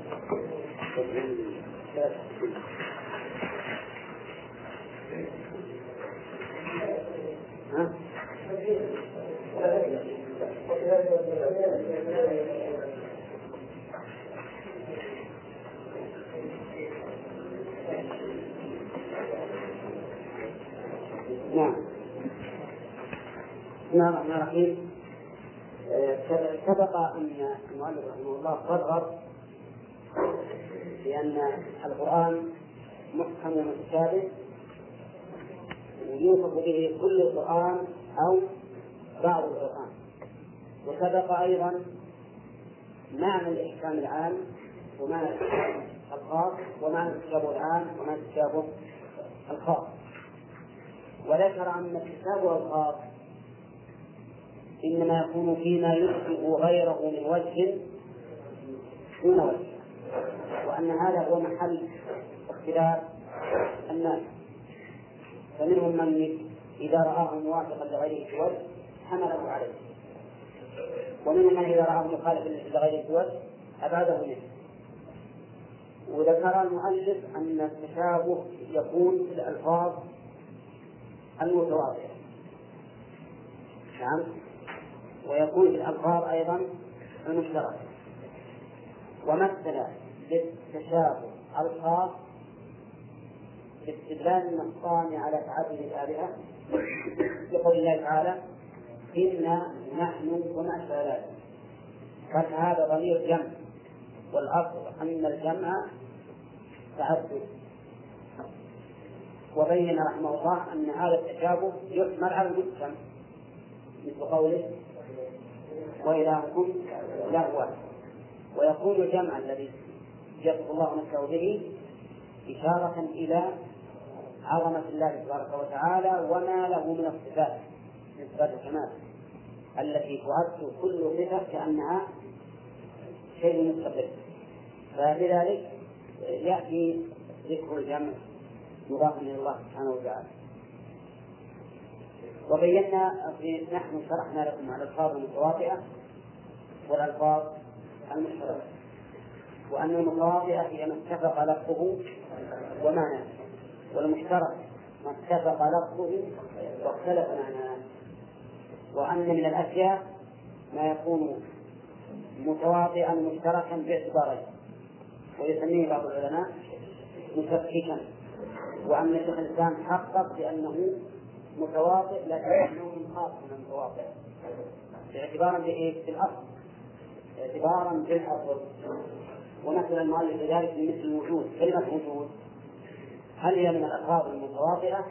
بسم الله الرحمن الرحيم. سبق أن المؤلف رحمه الله قرر بأن القرآن محكم ومتشابه يوصف به كل القرآن أو بعض القرآن. وسبق أيضا معنى الإحكام العام ومعنى الإحكام الخاص ومعنى التشابه العام ومعنى التشابه الخاص. وذكر أن التشابه الخاص إنما يكون فيما يشبه غيره من وجه دون وجه. وأن هذا هو محل اختلاف الناس. فمنهم من إذا رآه موافقا لغيره في وجه حمله عليه. ومنهم من إذا رآه مخالفا لغيره في وجه أبعده منه. وذكر المؤلف أن التشابه يكون في الألفاظ المتواضعة. نعم. ويكون في الألفاظ أيضا المشتركة ومثل للتشابه الخاص باستدلال النصان على تعدد الآلهة. بقول الله تعالى إنا نحن وما أشبه ذلك. فهذا ضمير جمع. والأصل أن الجمع تعدد. وبين رحمه الله أن هذا التشابه يحمل على المجتمع. مثل قوله وإلهكم له واحد ويكون الجمع الذي يصف الله نفسه به إشارة إلى عظمة الله تبارك وتعالى وما له من الصفات من صفات الكمال التي تعد كل صفة كأنها شيء مستقل. فلذلك يأتي ذكر الجمع مضافا إلى الله سبحانه وتعالى. وبينا نحن شرحنا لكم الألفاظ المتواطئة والألفاظ المشتركة وأن المتواطئة هي ما اتفق لفظه ومعناه والمشترك ما اتفق لفظه واختلف معناه وأن من الأشياء ما يكون متواطئا مشتركا باعتبارين ويسميه بعض العلماء مشككا وأن شيخ الإسلام حقق بأنه متواطئ لكن نوع خاص من المتواطئ اعتبارا بايش؟ بالاصل اعتبارا بالاصل ومثل المؤلف ذلك بمثل الوجود كلمة وجود هل هي من الألفاظ المتواطئة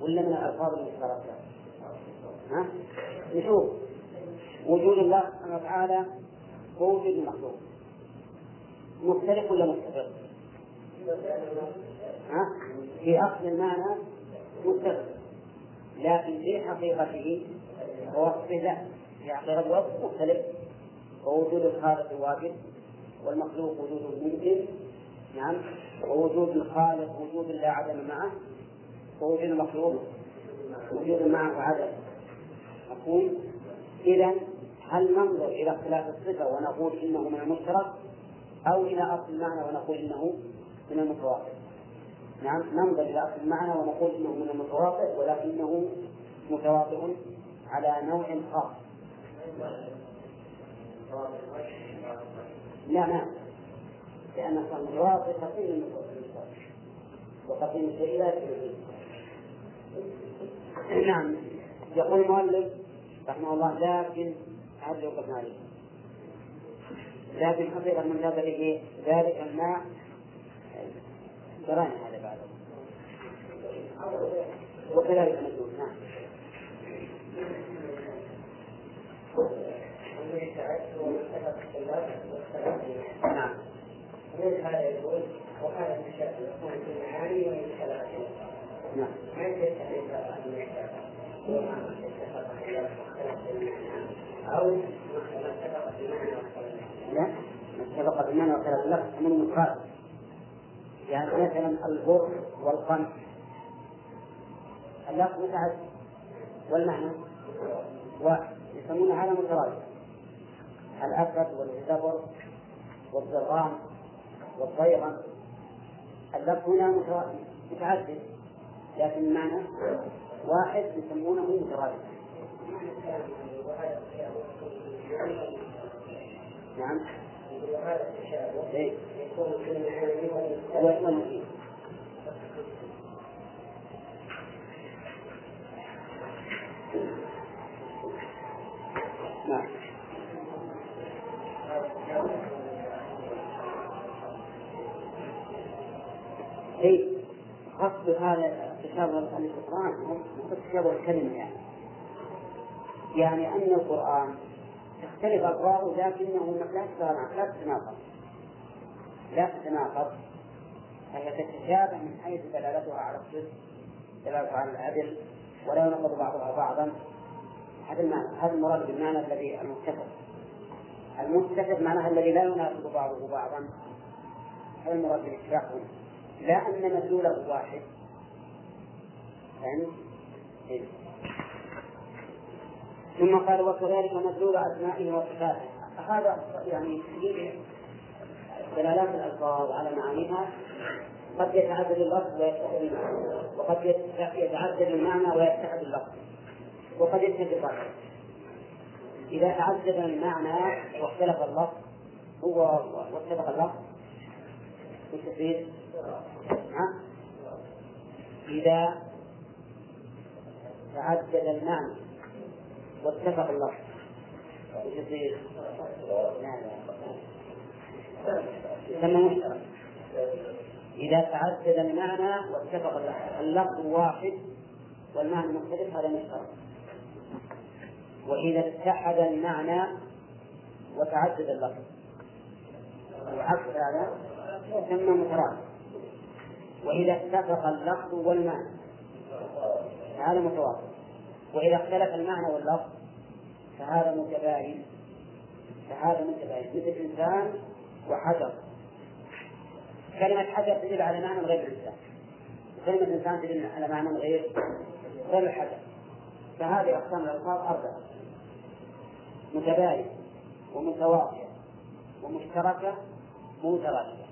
ولا من الألفاظ المشتركة؟ ها؟ نشوف وجود الله سبحانه وتعالى ووجود المخلوق مختلف ولا متفق؟ ها؟ في أصل المعنى متفق لكن في حقيقته ووصفه لا في حقيقة الوصف مختلف. ووجود الخالق واجب والمخلوق وجود ممكن نعم. ووجود الخالق وجود لا عدم معه. ووجود المخلوق وجود معه عدم. مفهوم؟ إذا هل ننظر إلى اختلاف الصفة ونقول إنه من المشترك أو إلى أصل المعنى ونقول إنه من المتوافق؟ نعم ننظر إلى أصل المعنى ونقول إنه من المتواطئ ولكنه متواطئ على نوع خاص. لا نعم لأن المتواطئ قسيم وقسيم الشيء لا نعم يقول المؤلف رحمه الله لكن هذا يوقفنا عليه لكن حقيقة من ذلك ذلك الماء قرانا هذا بعد. وكذلك نقول نعم. نعم. من هذا يقول وهذا الشرع يكون في المعاني ومن الكلام نعم. ما ان أو ما اتفق بالمعنى واختلاف اللفظ من المخالف يعني مثلا البر والقمح اللفظ متعدد والمعنى واحد يسمون هذا مترادف الأسد والزبر والزرغام والطيرة اللفظ هنا متعدد لكن المعنى واحد يسمونه مترادف نعم. نعم اي قصد هذا تشابه القرآن هو تشابه الكلمة يعني. يعني أن القرآن تختلف ألفاظه لكنه لا تتناقض لا تتناقض فهي تتشابه من حيث دلالتها على الصدق دلالتها على العدل ولا ينقض بعضها بعضا. هذا المعنى هذا المراد بالمعنى الذي المتفق المتفق معناها الذي لا يناسب بعضه بعضا. هذا المراد بالاتفاق لا أن مدلوله واحد. فهمت؟ ثم قال وكذلك مدلول أسمائه وصفاته. هذا يعني دلالات الألفاظ على معانيها. قد يتعدد اللفظ ويتحد المعنى وقد يتعدد المعنى ويتحد اللفظ. وقد يتفق إذا تعدد المعنى واختلف اللفظ هو واتفق اللفظ. يستفيد إذا تعدد المعنى. واتفق اللفظ يسمى مشترك إذا تعدد المعنى واتفق اللفظ اللفظ واحد والمعنى مختلف هذا مشترك وإذا اتحد المعنى وتعدد اللفظ. وعكس هذا يسمى مترادف. وإذا اتفق اللفظ والمعنى. فهذا متوافق وإذا اختلف المعنى واللفظ فهذا متباين. فهذا متباين. مثل إنسان وحجر. كلمة حجر تدل على معنى غير الإنسان. وكلمة إنسان تدل على معنى غير غير الحجر. فهذه أقسام الألفاظ أربعة. متباين ومتواطئة ومشتركة ومترادفة.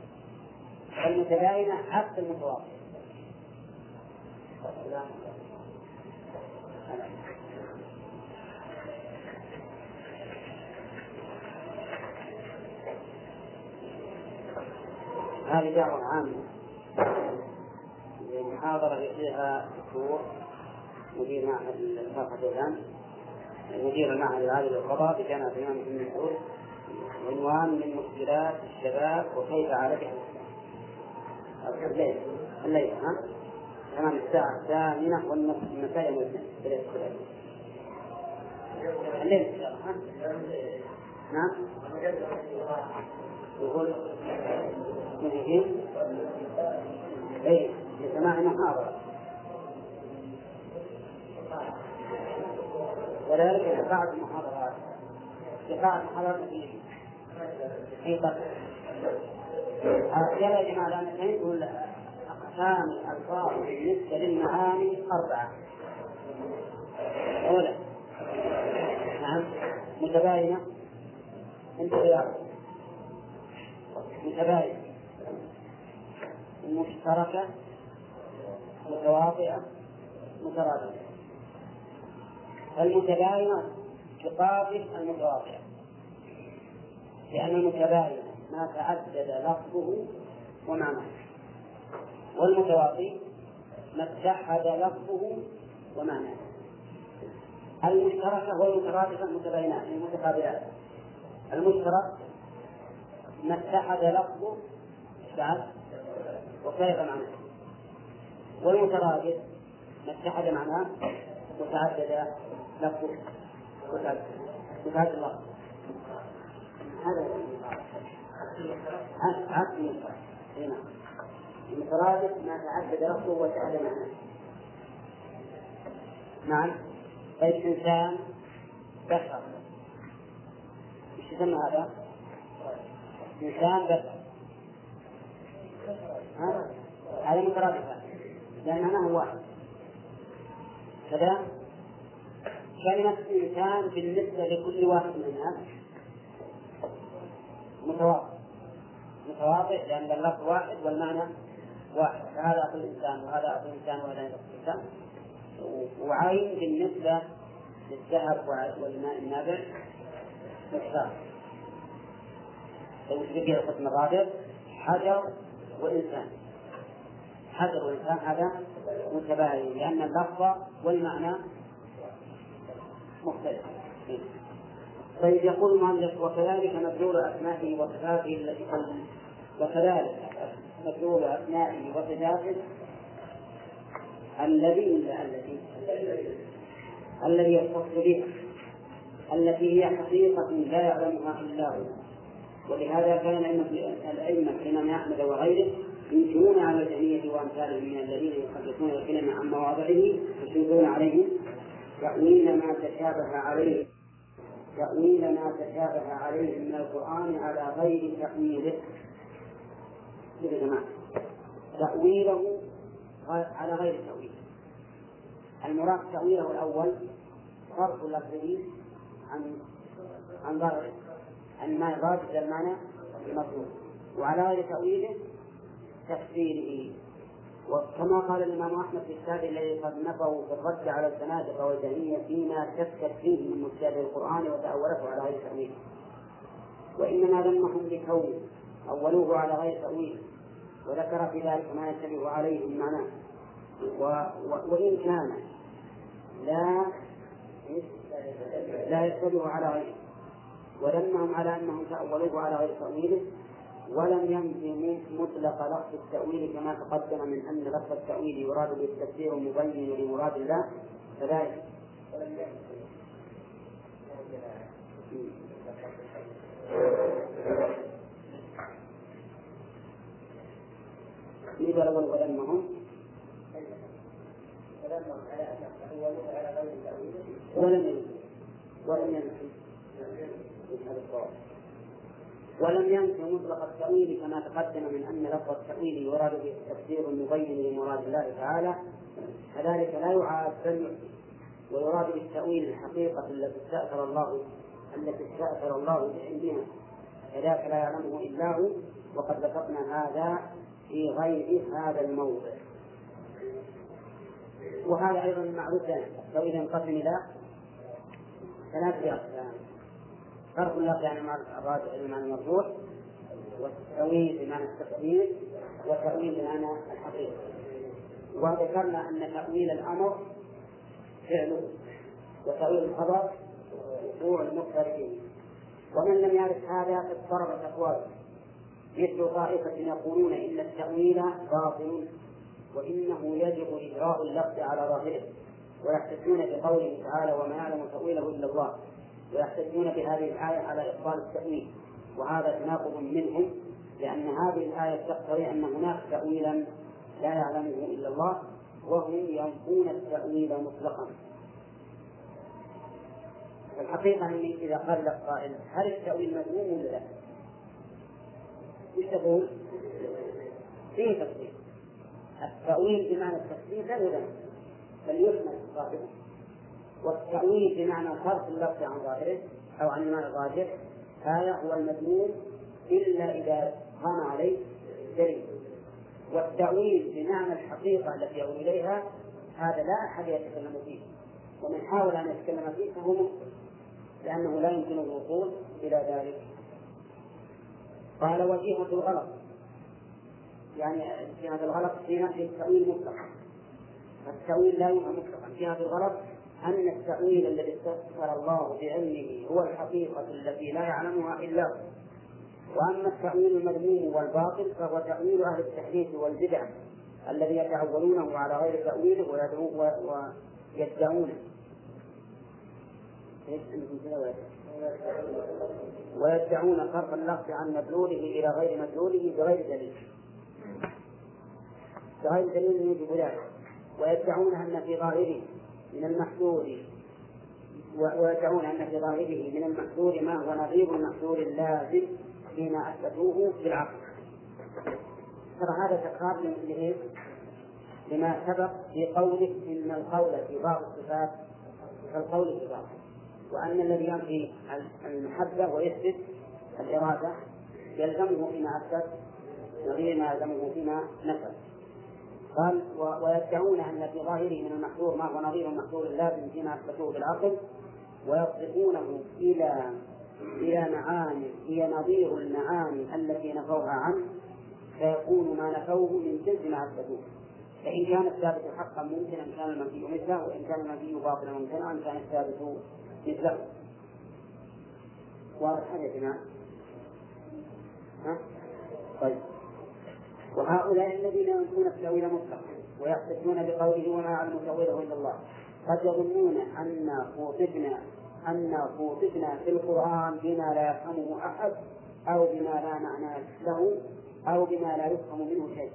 المتباينة عكس المتواطئة هذه دعوة عامة. محاضرة يجريها دكتور مدير معهد الفرقة الآن مدير المعهد العالي للقضاء بجامعة الإمام بن مسعود عنوان من مشكلات الشباب وكيف عالجها. الليل الليل ها؟ تمام الساعة الثامنة والمساء يوم الاثنين. الليل إن شاء الله؟ نعم. يقول من اي لسماع محاضرة وذلك لقاء المحاضرات. لقاء المحاضرات في في يا جماعة الآن يقول أقسام الألفاظ بالنسبة للمعاني أربعة. أولا نعم متباينة. انتباه متباينة. مشتركة. متواطئة مترادفة المتباينة تقابل المتواطئة لأن المتباينة ما تعدد لفظه ومعناه. والمتواطي ما اتحد لفظه ومعناه المشتركة والمترادفة متباينات متقابلات. المشترك ما اتحد لفظه بعد وكيف معناه؟ والمترادف ما اتحد معناه وتعدد لفظه وتعدد لفظه. هذا عكس المترادف نعم المترادف ما تعدد لفظه وتعدد معناه نعم. طيب إنسان بشر إيش يسمى هذا؟ إنسان بشر هذا مترادفان لأن معناه واحد. كذا؟ كلمة إنسان بالنسبة لكل واحد من الناس متواضع. متواضع لأن اللفظ واحد والمعنى واحد. هذا أخو الإنسان وهذا أخو الإنسان وهذا أخو الإنسان. وعين بالنسبة للذهب والماء النابع مقدار لو القسم الرابع حجر وإنسان. حجر وإنسان هذا متباين لأن اللفظ والمعنى مختلف. طيب يقول المؤلف وكذلك مدلول أسمائه وصفاته التي وكذلك. مدلول أسمائه وصفاته الذي ولا الذي يختص به التي هي حقيقة لا يعلمها إلا هو. ولهذا كان الأئمة الإمام أحمد وغيره ينكرون على الجميع وأمثالهم من الذين يحدثون الكلمة عن مواضعه يشيرون عليه. تأويل ما تشابه عليه تأويل ما تشابه عليه من القرآن على غير تأويله. يا جماعة. تأويله على غير تأويله المراد تأويله الأول صرف اللفظ عن عن ظاهره عن ما يراد إلى المعنى المطلوب. وعلى غير تأويله تفسيره. وكما قال الإمام أحمد في الكتاب الذي قد نفوا في الرد على الزنادقة والجهمية فيما شكت فيه من مشابه القرآن وتأولته على غير تأويل. وإنما ذمهم لكونه أولوه على غير تأويل. وذكر في ذلك ما يشتبه عليه معناه و... و... وإن كان لا لا يشتبه على غيره وذمهم على أنهم تأولوه على غير تأويله ولم ينفي مطلق لفظ التأويل كما تقدم من أن لفظ التأويل يراد به التفسير المبين لمراد الله كذلك إذا الأول ولمهم ولم ينفي. ولم ينفي. ولم ينفي مطلق التأويل كما تقدم من أن لفظ التأويل يراد به تفسير مبين لمراد الله تعالى. كذلك لا يعاد بل ويراد بالتأويل الحقيقة التي استأثر الله التي استأثر الله بعلمها. كذلك لا يعلمه إلا هو. وقد ذكرنا هذا في غير هذا الموضع. وهذا أيضا معروف لنا. لو إذا انقسم إلى ثلاث أقسام فرق اللفظ يعني الراجع بمعنى المرجوح والتأويل بمعنى التقدير والتأويل بمعنى الحقيقة. وذكرنا أن تأويل الأمر فعله وتأويل الخبر وقوع المقدر فيه ومن لم يعرف هذا اضطربت أقواله مثل طائفة يقولون إن التأويل باطل وإنه يجب إجراء اللفظ على ظاهره ويحتجون بقوله تعالى وما يعلم تأويله إلا الله ويحتجون بهذه الآية على إبطال التأويل وهذا تناقض منهم لأن هذه الآية تقتضي أن هناك تأويلا لا يعلمه إلا الله وهم ينفون التأويل مطلقا الحقيقة أني إذا قال لك قائل هل التأويل مذموم ولا لا؟ إيش تقول؟ فيه تفسير التأويل بمعنى التفسير لا يذم بل يحمل صاحبه والتأويل بمعنى صرف اللفظ عن ظاهره أو عن المعنى الراجح هذا هو المذموم إلا إذا قام عليه دليل. والتأويل بمعنى الحقيقة التي يؤول إليها هذا لا أحد يتكلم فيه. ومن حاول أن يتكلم فيه فهو مخطئ لأنه لا يمكن الوصول إلى ذلك. قال وجيهة الغلط. يعني جهة الغلط في نفي التأويل مطلقا. التأويل لا يفهم مطلقا. جهة الغلط أن التأويل الذي استذكر الله بعلمه هو الحقيقة التي لا يعلمها إلا هو. وأما التأويل المذموم والباطل فهو تأويل أهل التحديث والبدع الذي يتعولونه على غير تأويله ويدعونه. ويدعون صرف اللفظ عن مدلوله إلى غير مدلوله بغير دليل. بغير دليل يجب ذلك. ويدعون أن في ظاهره من المحذور ويدعون أن في ظاهره من المحذور ما هو نظير المحذور اللازم فيما أثبتوه بالعقل ترى هذا تكرار لإيه؟ لما سبق في قوله إن القول في بعض الصفات كالقول في بعض. وأن الذي ينفي المحبة ويثبت الإرادة يلزمه فيما أثبت نظير ما يلزمه فيما نفى قال ويدعون أن في ظاهره من المحظور ما هو نظير المحظور اللازم فيما أثبتوه بالعقل ويصرفونه إلى إلى معاني هي نظير المعاني التي نفوها عنه فيكون ما نفوه من جنس ما أثبتوه. فإن كان الثابت حقا ممكنا كان المنفي مثله وإن كان المنفي باطلا ممكنا كان الثابت مثله واضح هذا يا جماعة؟ ها؟ طيب وهؤلاء الذين ينفون التأويل مطلقا ويحتجون بقوله وما يعلم تأويله إلا الله قد يظنون أن خوطبنا أن خوطبنا في القرآن بما لا يفهمه أحد أو بما لا معنى له أو بما لا يفهم منه شيء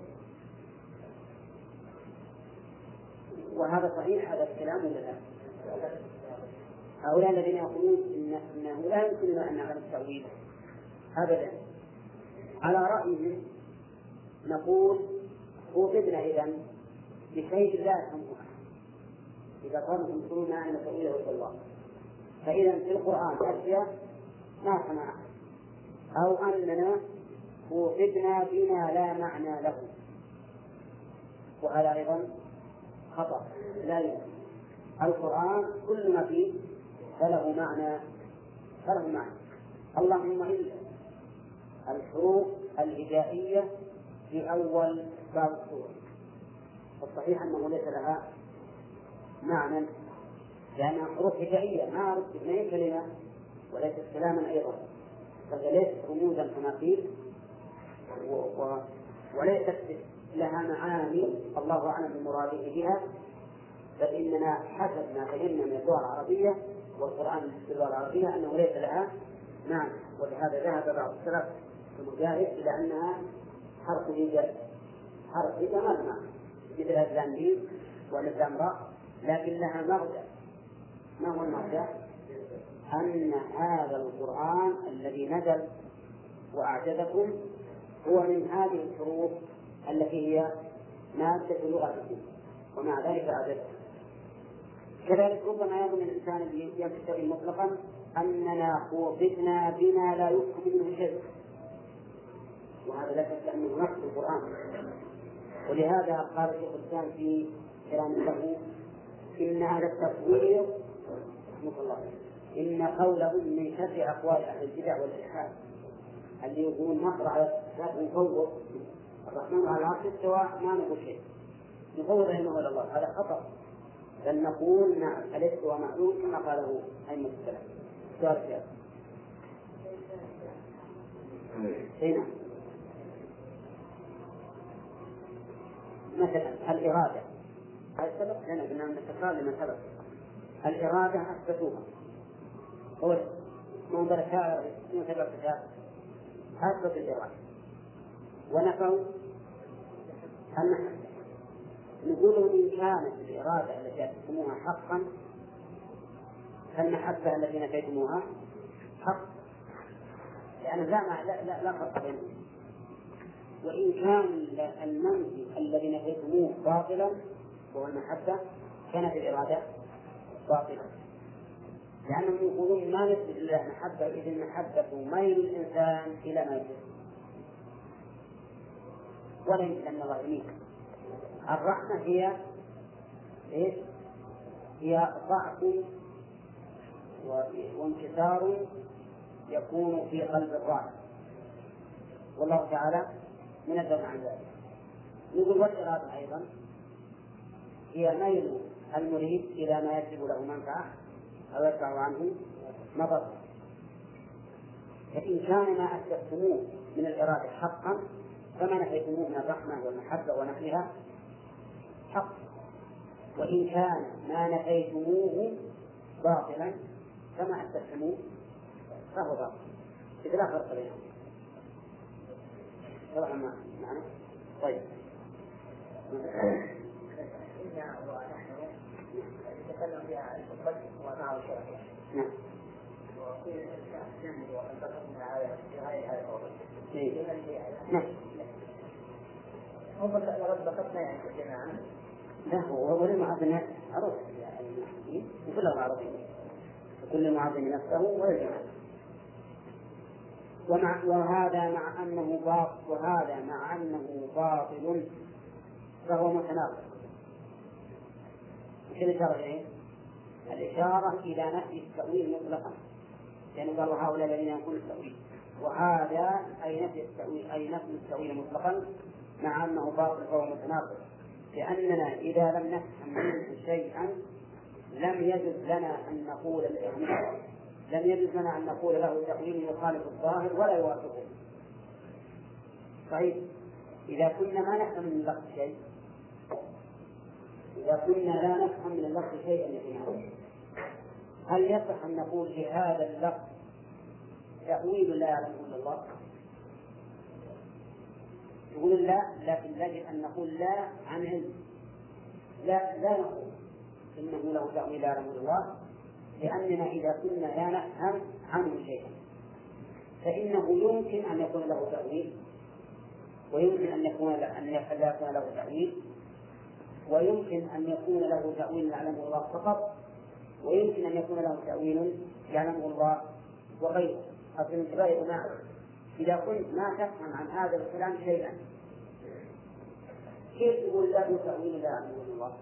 وهذا صحيح هذا الكلام ولا لا؟ هؤلاء الذين يقولون إن أنه لا يمكن لنا أن نعلم التأويل. أبدا. على رأيهم نقول خوطبنا إذا بشيء لا يفهمه إذا تقولون ما أن تأويله إلا الله فإذا في القرآن أشياء ما سمع أو أننا خوطبنا بما لا معنى له. وهذا أيضا خطأ. لا يمكن. القرآن كل ما فيه فله معنى فله معنى. اللهم إلا. الحروف الهجائية في أول باب السورة. الصحيح أنه ليس لها معنى لأنها حروف هجائية ما ما هي كلمة وليست كلاما أيضا. بل ليست رموزا كما قيل وليست لها معاني الله أعلم بمراده بها بل إننا حسب ما فهمنا من اللغة العربية والقرآن باللغة العربية أنه ليس لها معنى ولهذا ذهب بعض السلف المجاهد إلى أنها حرف إيجاب حرف إيجاب ما معنى. مثل اللام ميم واللام راء لكن لها مغزى ما هو المغزى؟ أن هذا القرآن الذي نزل وأعجبكم هو من هذه الحروف التي هي مادة لغتكم ومع ذلك أعجبكم كذلك ربما يظن الإنسان يمتثل مطلقا أننا خوطبنا بما لا يفهم منه شيء وهذا لا شك أنه نص القرآن. ولهذا قال شيخ الإسلام في كلام له إن هذا التفويض رحمه الله إن قولهم من شر أقوال أهل البدع والإلحاد اللي يقول نقرأ على الصفات نفوض الرحمن على العرش استوى ما نقول شيء. نفوض إلى الله. هذا خطأ. بل نقول نعم الاستواء معلوم؟ كما قاله أئمة السلف. سؤال فيها أي نعم. مثلا الإرادة. هذا سبق لنا قلنا أن التكرار لمن سبق؟ الإرادة أثبتوها. هو منظر الشاعر من سبع كتاب أثبت الإرادة. ونفوا المحبة نقول إن كانت الإرادة التي أثبتموها حقا فالمحبة التي نفيتموها حق لأن لا لا لا, لا فرق بينهم. وإن كان المنفي الذي نفيتموه باطلا وهو المحبة كانت الإرادة باطلة لأنهم يقولون ما نثبت لله محبة إذ المحبة ميل الإنسان إلى ما يحب ولا يمكن أن الله الرحمة هي إيش؟ هي ضعف وانكسار يكون في قلب الراحم والله تعالى منزه عن ذلك. نقول والإرادة أيضا هي ميل المريد إلى ما يجلب له منفعة أو يدفع عنه مضرة فإن كان ما أثبتموه من الإرادة حقا فما نفيتموه من الرحمة والمحبة ونحوها حق وإن كان ما نفيتموه باطلا فما أثبتموه فهو باطل إذا لا فرق بينهم طبعا معنى طيب شرعية. نعم. نعم. هم ربطتنا يعني. لا هو ولي معظم عرف يعني كلهم عربيين وكل معظم نفسه ويجمع ومع وهذا مع أنه باطل وهذا مع أنه باطل. فهو متناقض. وش الإشارة إليه؟ الإشارة إلى نفي التأويل مطلقا. لأنه قال هؤلاء الذين ينقون التأويل. وهذا أي نفي التأويل أي نفي التأويل مطلقا؟ مع أنه باطل فهو متناقض لأننا إذا لم نفهم منه شيئا لم يجد لنا أن نقول لم يجد لنا أن نقول له تأويل يخالف الظاهر ولا يوافقه صحيح إذا كنا ما نفهم من اللفظ شيء إذا كنا لا نفهم من اللفظ شيئا يقينا هل يصح أن نقول لهذا اللفظ تأويل لا يعلمه إلا الله؟ يقول لا لكن يجب أن نقول لا عن علم. لا لا نقول. إنه له تأويل لا إلا الله لأننا إذا كنا لا نفهم عنه شيئا. فإنه يمكن أن يكون له تأويل. ويمكن أن يكون أن لا يكون له تأويل. ويمكن أن يكون له تأويل يعلمه الله فقط. ويمكن أن يكون له تأويل يعلمه الله وغيره. أصل الانتباه إذا كنت ما تفهم عن هذا الكلام شيئا. كيف تقول له تأويل لا يعلمه الله؟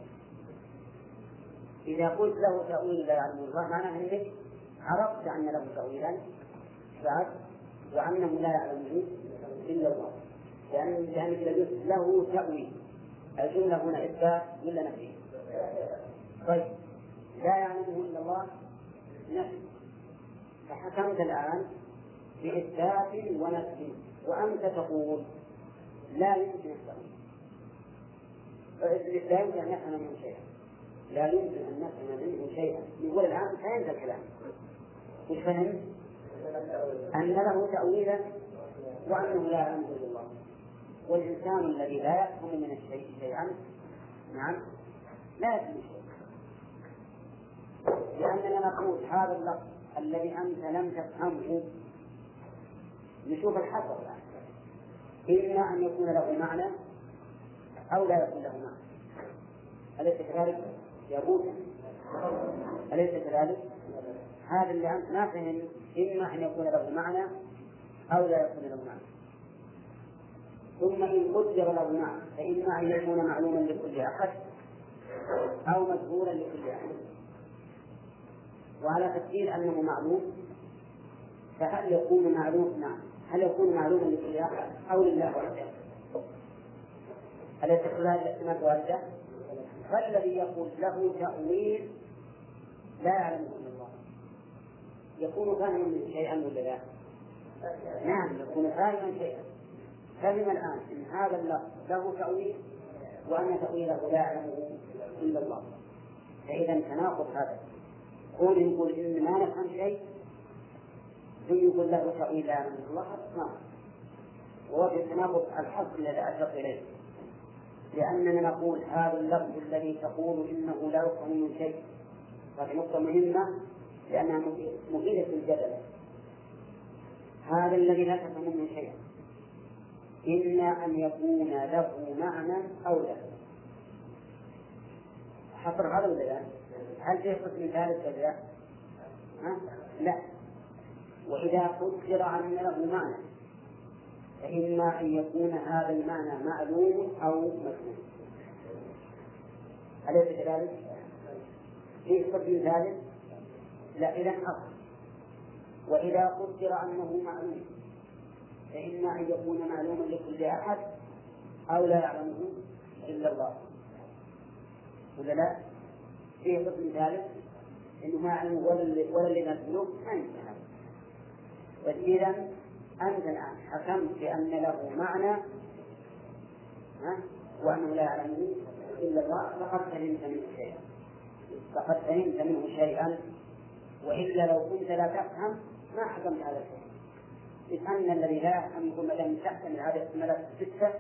إذا قلت له تأويل لا يعلمه الله معناه أنك عرفت أن له تأويلا. بعد وأنه لا يعلمه إلا الله. لأن لأنك له تأويل. الجملة هنا إثبات ولا نفي؟ طيب. لا يعلمه إلا الله. نفي. فحكمت الآن بإثبات ونفي وأنت تقول لا يمكن التأويل. لا يمكن أن يفهم منه شيئا. لا يمكن أن نفهم منه شيئا. يقول الآن فهمت الكلام. وش فهم؟ أن له تأويلا وأنه لا إلا الله. والإنسان الذي لا يفهم من الشيء شيئا نعم لا يفهم شيئا لأننا نقول هذا اللفظ الذي أنت لم تفهمه نشوف الحصر الآن. إما أن يكون له معنى أو لا يكون له معنى. أليس كذلك؟ يا أليس كذلك؟ هذا اللي أنت ما فهم إما أن يكون له معنى أو لا يكون له معنى. ثم إن قدر له معنى فإما أن يكون معلوما لكل أحد أو مجهولا لكل أحد. وعلى تقدير أنه معلوم فهل يكون معلوم؟ نعم. هل يكون معلوما أحد أو لله وحده؟ أليس كل هذه الاحتمالات واردة؟ فالذي يقول له تأويل لا يعلمه إلا الله يكون فاهما شيئا ولا لا؟ نعم يكون فاهما شيئا فهم الآن إن هذا اللفظ له تأويل وأن تأويله لا يعلمه إلا الله فإذا تناقض هذا كون يقول إن ما نفهم شيء يقول له تأويل لا يعلمه الله هذا ناقض ووجه التناقض الحصر الذي أشرت إليه. لأننا نقول هذا اللفظ الذي تقول إنه لا يفهم من شيء. هذه نقطة مهمة لأنها مفيدة الجدل. هذا الذي لا تفهم منه شيئا إما أن يكون له معنى أو لا. حصر هذا ولا لا؟ هل فيه قسم ثالث ولا لا؟ لا. وإذا قدر أن له معنى فإما أن يكون هذا المعنى معلوم أو مفهوم أليس كذلك؟ فيه قسم ثالث؟ لا إذا أصل وإذا قدر أنه معلوم فإما أن يكون معلوما لكل أحد أو لا يعلمه إلا الله ولا لا؟ فيه قسم ثالث انه ما يعلم ولا نزله ما يمكن هذا فإذا أنت الآن حكمت بأن له معنى وأنه لا يعلمه إلا الله فقد فهمت منه شيئا. فقد فهمت منه شيئا. وإلا لو كنت لا تفهم ما حكمت على شيء. لأن الذي لا يفهم يقول دام تحتمل هذه الاحتمالات الستة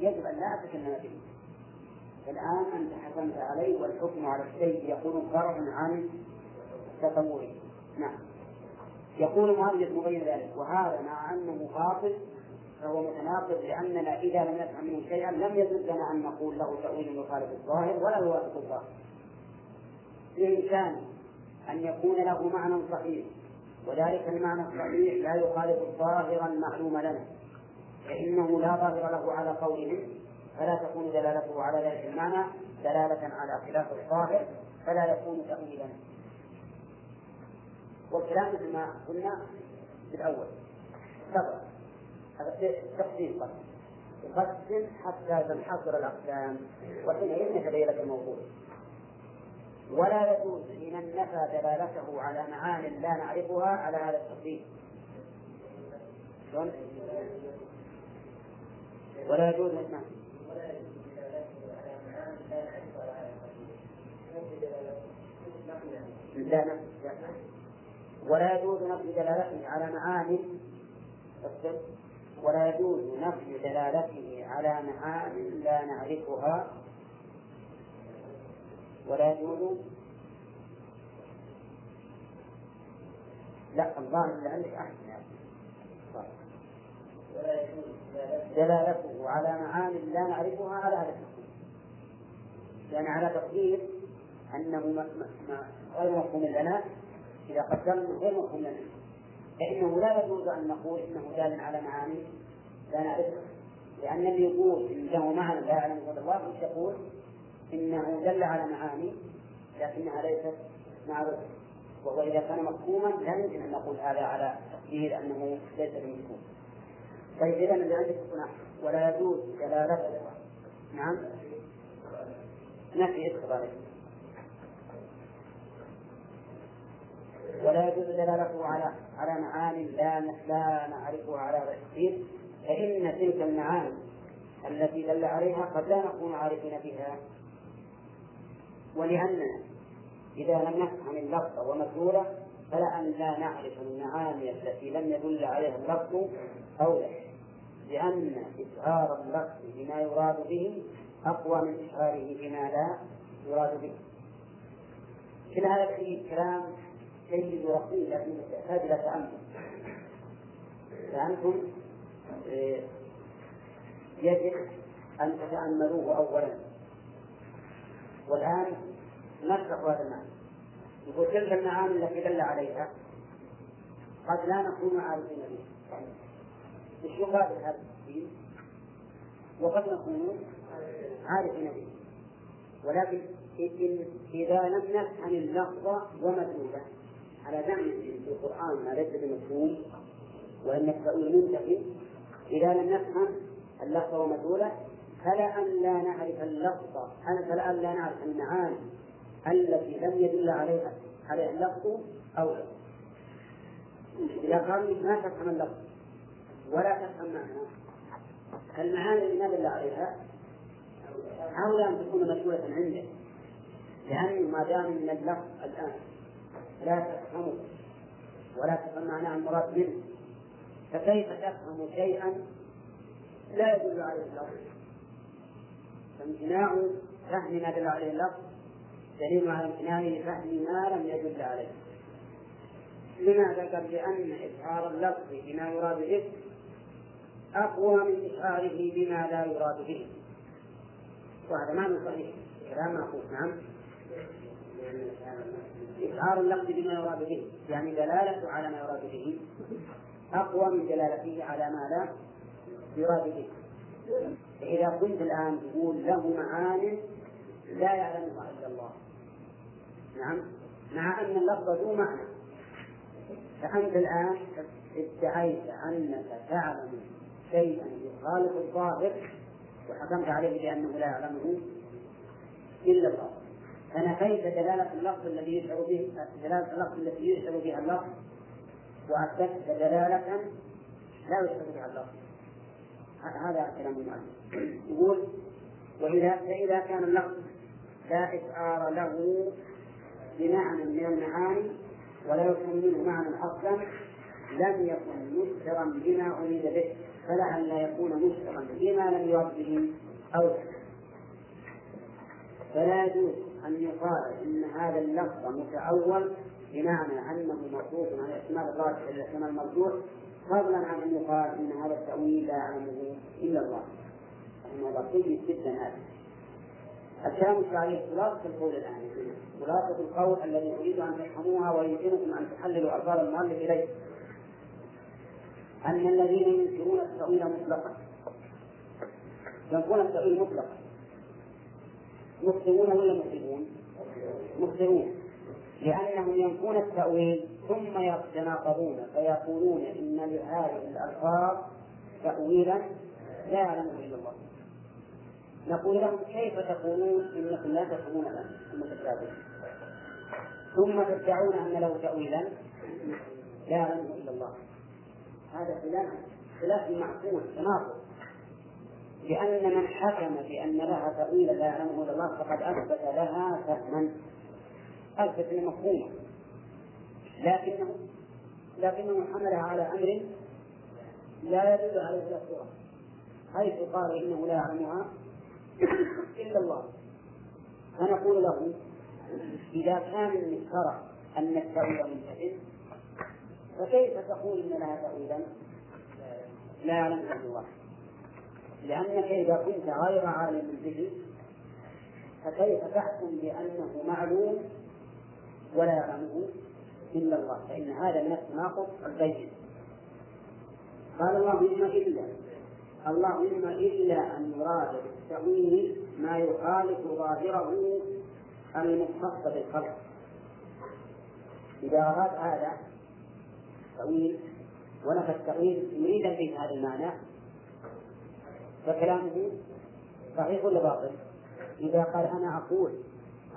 يجب أن لا أتكلم به الآن أنت حكمت عليه والحكم على الشيء يكون فرعا عن تطوره نعم. يقول المؤلف مبين ذلك وهذا مع أنه باطل فهو متناقض لأننا إذا لم نفهم منه شيئا لم يجوز أن نقول له تأويل يخالف الظاهر ولا يوافق الظاهر. بإمكانه أن يكون له معنى صحيح وذلك المعنى الصحيح لا يخالف الظاهر المعلوم لنا فإنه لا ظاهر له على قولهم فلا تكون دلالته على ذلك المعنى دلالة على خلاف الظاهر فلا يكون تأويلا. والكلام مثل ما قلنا في الأول. سبق تقسيم قسم يقسم حتى تنحصر الأقسام وحينئذ يتبين لك الموضوع. ولا يجوز لمن نفى دلالته على معان لا نعرفها على هذا التقسيم؟ ولا يجوز نعم لا لا ولا يجوز نفي دلالته على معاني ولا يجوز نفي دلالته على معان لا نعرفها ولا يجوز لا الظاهر اللي عندك أحسن يعني. دلالته. على معان لا نعرفها على هذا التقدير لأن على تقدير أنه غير مفهوم لنا. إذا قدرنا غير مفهوم لنا فإنه لا يجوز أن نقول إنه دال على معاني لا نعرفها. لأن اللي يقول إن له معنى لا يعلمه إلا الله يقول إنه دل على معاني لكنها ليست معروفة. وهو إذا كان مفهوما لا يمكن أن نقول هذا على تقدير أنه ليس بمفهوم. طيب إذا عندك هنا ولا يجوز دلالته نعم؟ نفي إخباره ولا يجوز دلالته على على معاني لا لا نعرفها على هذا التفسير فإن تلك المعاني التي دل عليها قد لا نكون عارفين بها ولأننا إذا لم نفهم اللفظ ومدلوله فلا أن لا نعرف المعاني التي لم يدل عليها اللفظ أولى لأن إشعار اللفظ بما يراد به أقوى من إشعاره بما لا يراد به. كل هذا فيه جيد ورقيق لكن يحتاج إلى تأمل فأنتم آه، يجب أن تتأملوه أولا. والآن نشرح هذا المعنى. يقول تلك المعاني التي دل عليها قد لا نكون عارفين بها. إيش يقابل هذا التفصيل وقد نكون عارفين به ولكن إذا لم نفهم اللفظ ومدلوله على زعم في القرآن ما ليس بمفهوم وأن التأويل منتفي إذا لم نفهم اللفظ ومدلوله فلا أن لا نعرف اللفظ فلا أن لا نعرف المعاني التي لم يدل عليها عليها اللفظ أو إذا قالوا ما تفهم اللفظ ولا تفهم معناه. المعاني اللي ما دل عليها أولى أن تكون مشهورة عنده لأن ما دام من اللفظ الآن لا تفهمه. ولا تفهم معناه المراد منه. فكيف تفهم شيئا لا يدل عليه اللفظ. فامتناع فهم ما دل عليه اللفظ دليل على امتناعه لفهم ما لم يدل عليه. لماذا؟ قال لأن إشعار اللفظ بما يراد به أقوى من إشعاره بما لا يراد به؟ وهذا معنى صحيح. كلام معقول نعم. إشعار اللفظ بما يراد به يعني دلالته على ما يراد به. أقوى من دلالته على ما لا يراد به. فإذا كنت الآن تقول له معان لا يعلمها إلا الله. نعم؟ مع أن اللفظ ذو معنى. فأنت الآن ادعيت أنك تعلم شيئا يخالف الظاهر وحكمت عليه بأنه لا يعلمه إلا الله. فنفيت دلالة اللفظ الذي يشعر به دلالة اللفظ التي يشعر بها اللفظ؟ وأثبتت دلالة لا يشعر بها اللفظ. هذا كلام المؤلف يقول وإذا فإذا كان اللفظ لا إشعار له بمعنى من المعاني ولا يفهم منه معنى أصلا لم يكن مشترا بما أريد به لا يكون مشترا بما لم يرد به أو فلا يجوز. أن يقال إن هذا اللفظ متأول بمعنى أنه مصروف عن الاحتمال الراجح إلى الاحتمال المرجوح فضلا عن أن يقال إن هذا التأويل لا يعلمه إلا الله. هذا طيب جدا هذا. الكلام عليه خلاصة القول الآن. خلاصة القول الذي أريد أن تفهموها ويمكنكم أن تحللوا ألفاظ المؤلف إليه. أن الذين ينكرون التأويل مطلقا. ينفون التأويل مطلقا. مخطئون ولا مخطئون؟ مخطئون لأنهم ينفون التأويل ثم يتناقضون فيقولون إن لهذه الألفاظ تأويلا لا يعلمه إلا الله. نقول لهم كيف تقولون؟ إنكم لا تفهمون المتشابه ثم تدعون أن له تأويلا لا يعلمه إلا الله. هذا خلاف خلاف معقول تناقض. لأن من حكم بأن لها تأويلا لا يعلمه إلا الله فقد أثبت لها فهما. أثبت مفهوما لكنه لكنه حملها على أمر لا يدل عليه إلا الصورة حيث قال إنه لا يعلمها إلا الله. فنقول له إذا كان من الشرع أن التأويل منتهي فكيف تقول إن لها تأويلا؟ لا يعلم إلا الله. لأنك إذا كنت غير عالم به فكيف تحكم بأنه معلوم ولا يعلمه إلا الله؟ فإن هذا من التناقض البين. قال اللهم إلا اللهم إلا أن يراد بالتأويل ما يخالف ظاهره المختص بالخلق إذا أراد هذا تأويل ونفى التأويل يريد به هذا المعنى. فكلامه صحيح ولا باطل؟ إذا قال أنا أقول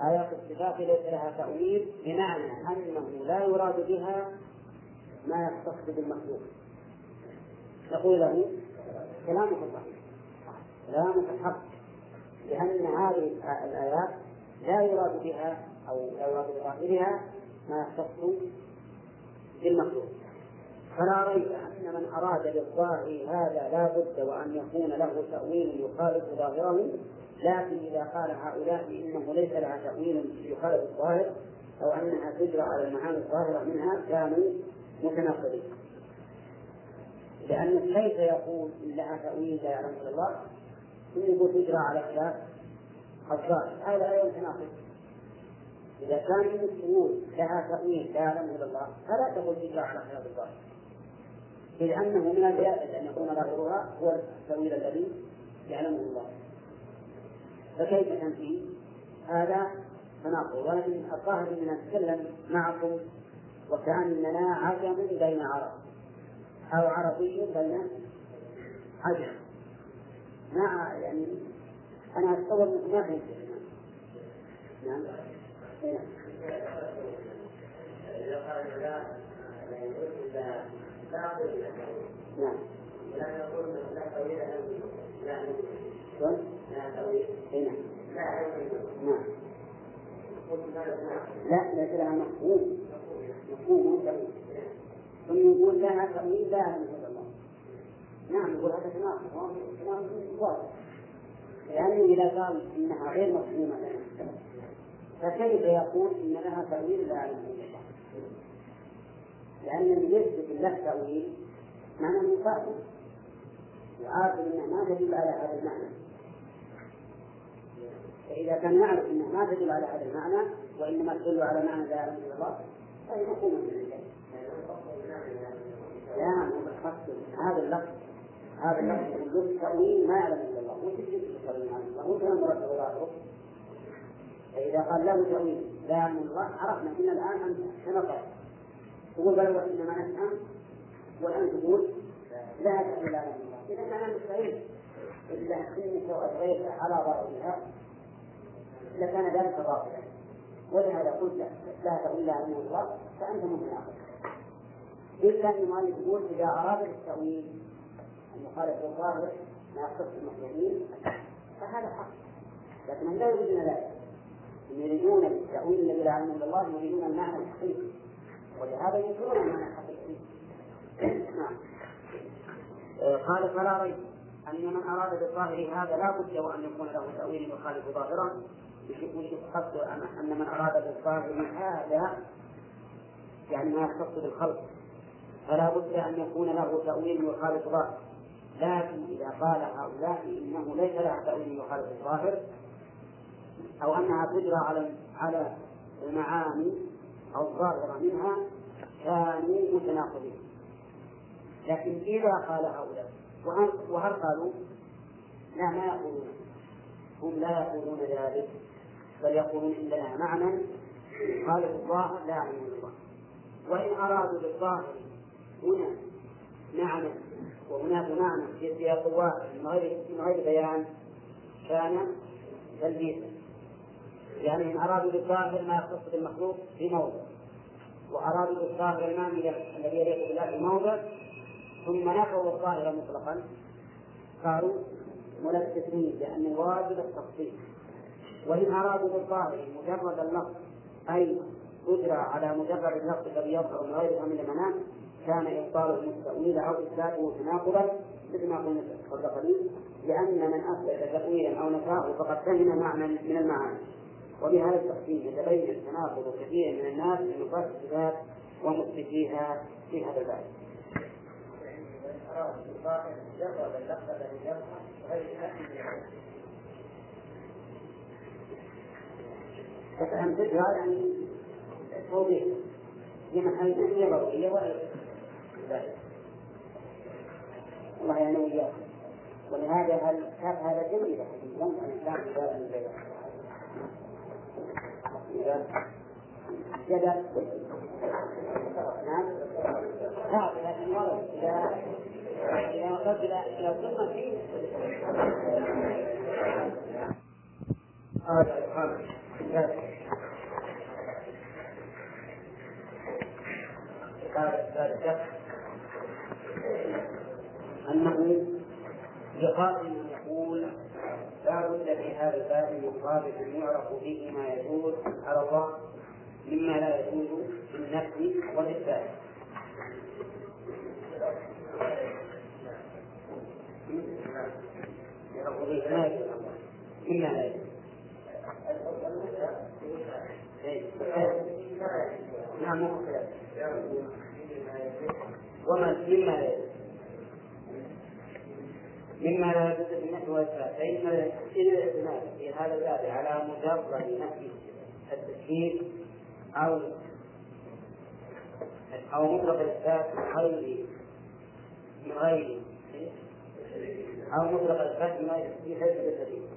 آيات الصفات ليس لها تأويل بمعنى أنه لا يراد بها ما يختص بالمخلوق. نقول له كلامك صحيح. كلامك حق لأن هذه الآيات لا يراد بها أو لا يراد بظاهرها ما يختص بالمخلوق. فلا ريب أن من أراد بالظاهر هذا لا بد وأن يكون له تأويل يخالف ظاهره. لكن إذا قال هؤلاء إنه ليس لها تأويل يخالف الظاهر أو أنها تجرى على المعاني الظاهرة منها كانوا متناقضين لأنه كيف يقول إن لها تأويل لا يعلم إلا الله؟ ثم يقول تجرى على خلاف الظاهر. هذا لا يتناقض إذا كان تقول لها تأويل لا يعلم إلا الله فلا تقول تجرى على خلاف الظاهر. إذ أنه من الجائز أن يكون ظاهرها هو التأويل الذي يعلمه الله. فكيف تنفي؟ هذا تناقض. ولكن الظاهر أننا نتكلم معكم وكأننا عجم بين عرب. أو عربي بين عجم ما يعني أنا أتصور انكم ما فهمت. نعم. إذا قال لا نعم لا نقول لا لا شلون؟ اي نعم نعم لا ليس لها مفهوم مفهوم ثم يقول لها تأويل لا الا الله نعم يقول هذا تناقض واضح لأنه إذا قال إنها غير مفهومة لنا فكيف يقول إن لها تأويل لا الا الله لأن اللي يثبت له تأويل معنى مفاهيم وعارف أنها ما تدل على هذا المعنى. فإذا كان يعرف أنها ما تدل على هذا المعنى وإنما تدل على معنى لا إله إلا الله فهي مفهومة من لا هذا اللفظ. هذا اللفظ. يقول التأويل ما يعلم إلا الله. وش التأويل عن الله. كلام مرتب ظاهره فإذا قال له تأويل لا يعلم الله عرفنا إن الآن أنت تنقل تقول بل وإنما نفهم والآن تقول لا تأويل لا يعلم الله. إذا كان مستحيل إلا أنك وأبغيت على ظاهرها لكان ذلك باطلا. ولهذا قلت لا تأويل علم الله فأنت متناقض إلا أن المؤلف يقول إذا أراد التأويل أن يخالف الظاهر ما يختص المخلوقين فهذا حق. لكن لا يريدون ذلك؟ يريدون التأويل الذي لا إلا الله يريدون المعنى الحقيقي. ولهذا المعنى الحقيقي نعم قال فلا ريب. أن من أراد بالظاهر هذا لا بد وأن يكون له تأويل يخالف ظاهرا. قصد أن من أراد بالظاهر هذا يعني ما يختص بالخلق فلا بد أن يكون له تأويل يخالف ظاهر. لكن إذا قال هؤلاء إنه ليس لها تأويل يخالف الظاهر أو أنها تجرى على على المعاني الظاهرة منها كانوا متناقضين. لكن إذا قال هؤلاء وهل قالوا؟ لا ما يقولون. هم لا يقولون ذلك بل يقولون إن لنا معنى خالق الظاهر لا يعلم الله. وإن أرادوا بالظاهر هنا معنى وهناك معنى في سياق واحد من غير بيان كان تلبيسا يعني إن أرادوا بالظاهر ما يختص بالمخلوق في موضع. وأرادوا بالظاهر المعنى الذي يليق بالله في موضع ثم نفوا الظاهر مطلقا. صاروا ملبسين لأن الواجب التفصيل. وإن أرادوا بالظاهر مجرد اللفظ أي قدرة على مجرد اللفظ الذي يظهر من غير من المنام كان إبطاله التأويل أو إثباته تناقضا مثل ما قلنا قبل قليل لأن من أثبت تأويلا أو نفاه فقد فهم معنى من المعاني. وبهذا التقسيم يتبين تناقض كثير من الناس من نفاة الصفات ومثبتيها في هذا الباب. هذا يعني توضيح هي ضرورية ولا الله يعني وإياكم. ولهذا هل هذا جميل حقيقة الإنسان في باب البيع جدل نعم. هذا لكن ورد إذا إذا وصلت إلى القمة فيه هذا قال ذلك أنه يقول لا بد في هذا الباب من يعرف به ما يجوز على الله مما لا يجوز في النفي والإثبات يعرف به يجوز مما لا يجوز نعم وما مما لا يجوز مما لا يجوز في النفي والإثبات فإن الإعتماد في هذا الباب على مجرد نفي التشكيل أو أو مطلق الإثبات من غير من غير أو مطلق الإثبات من غير التشكيل ليس بالدليل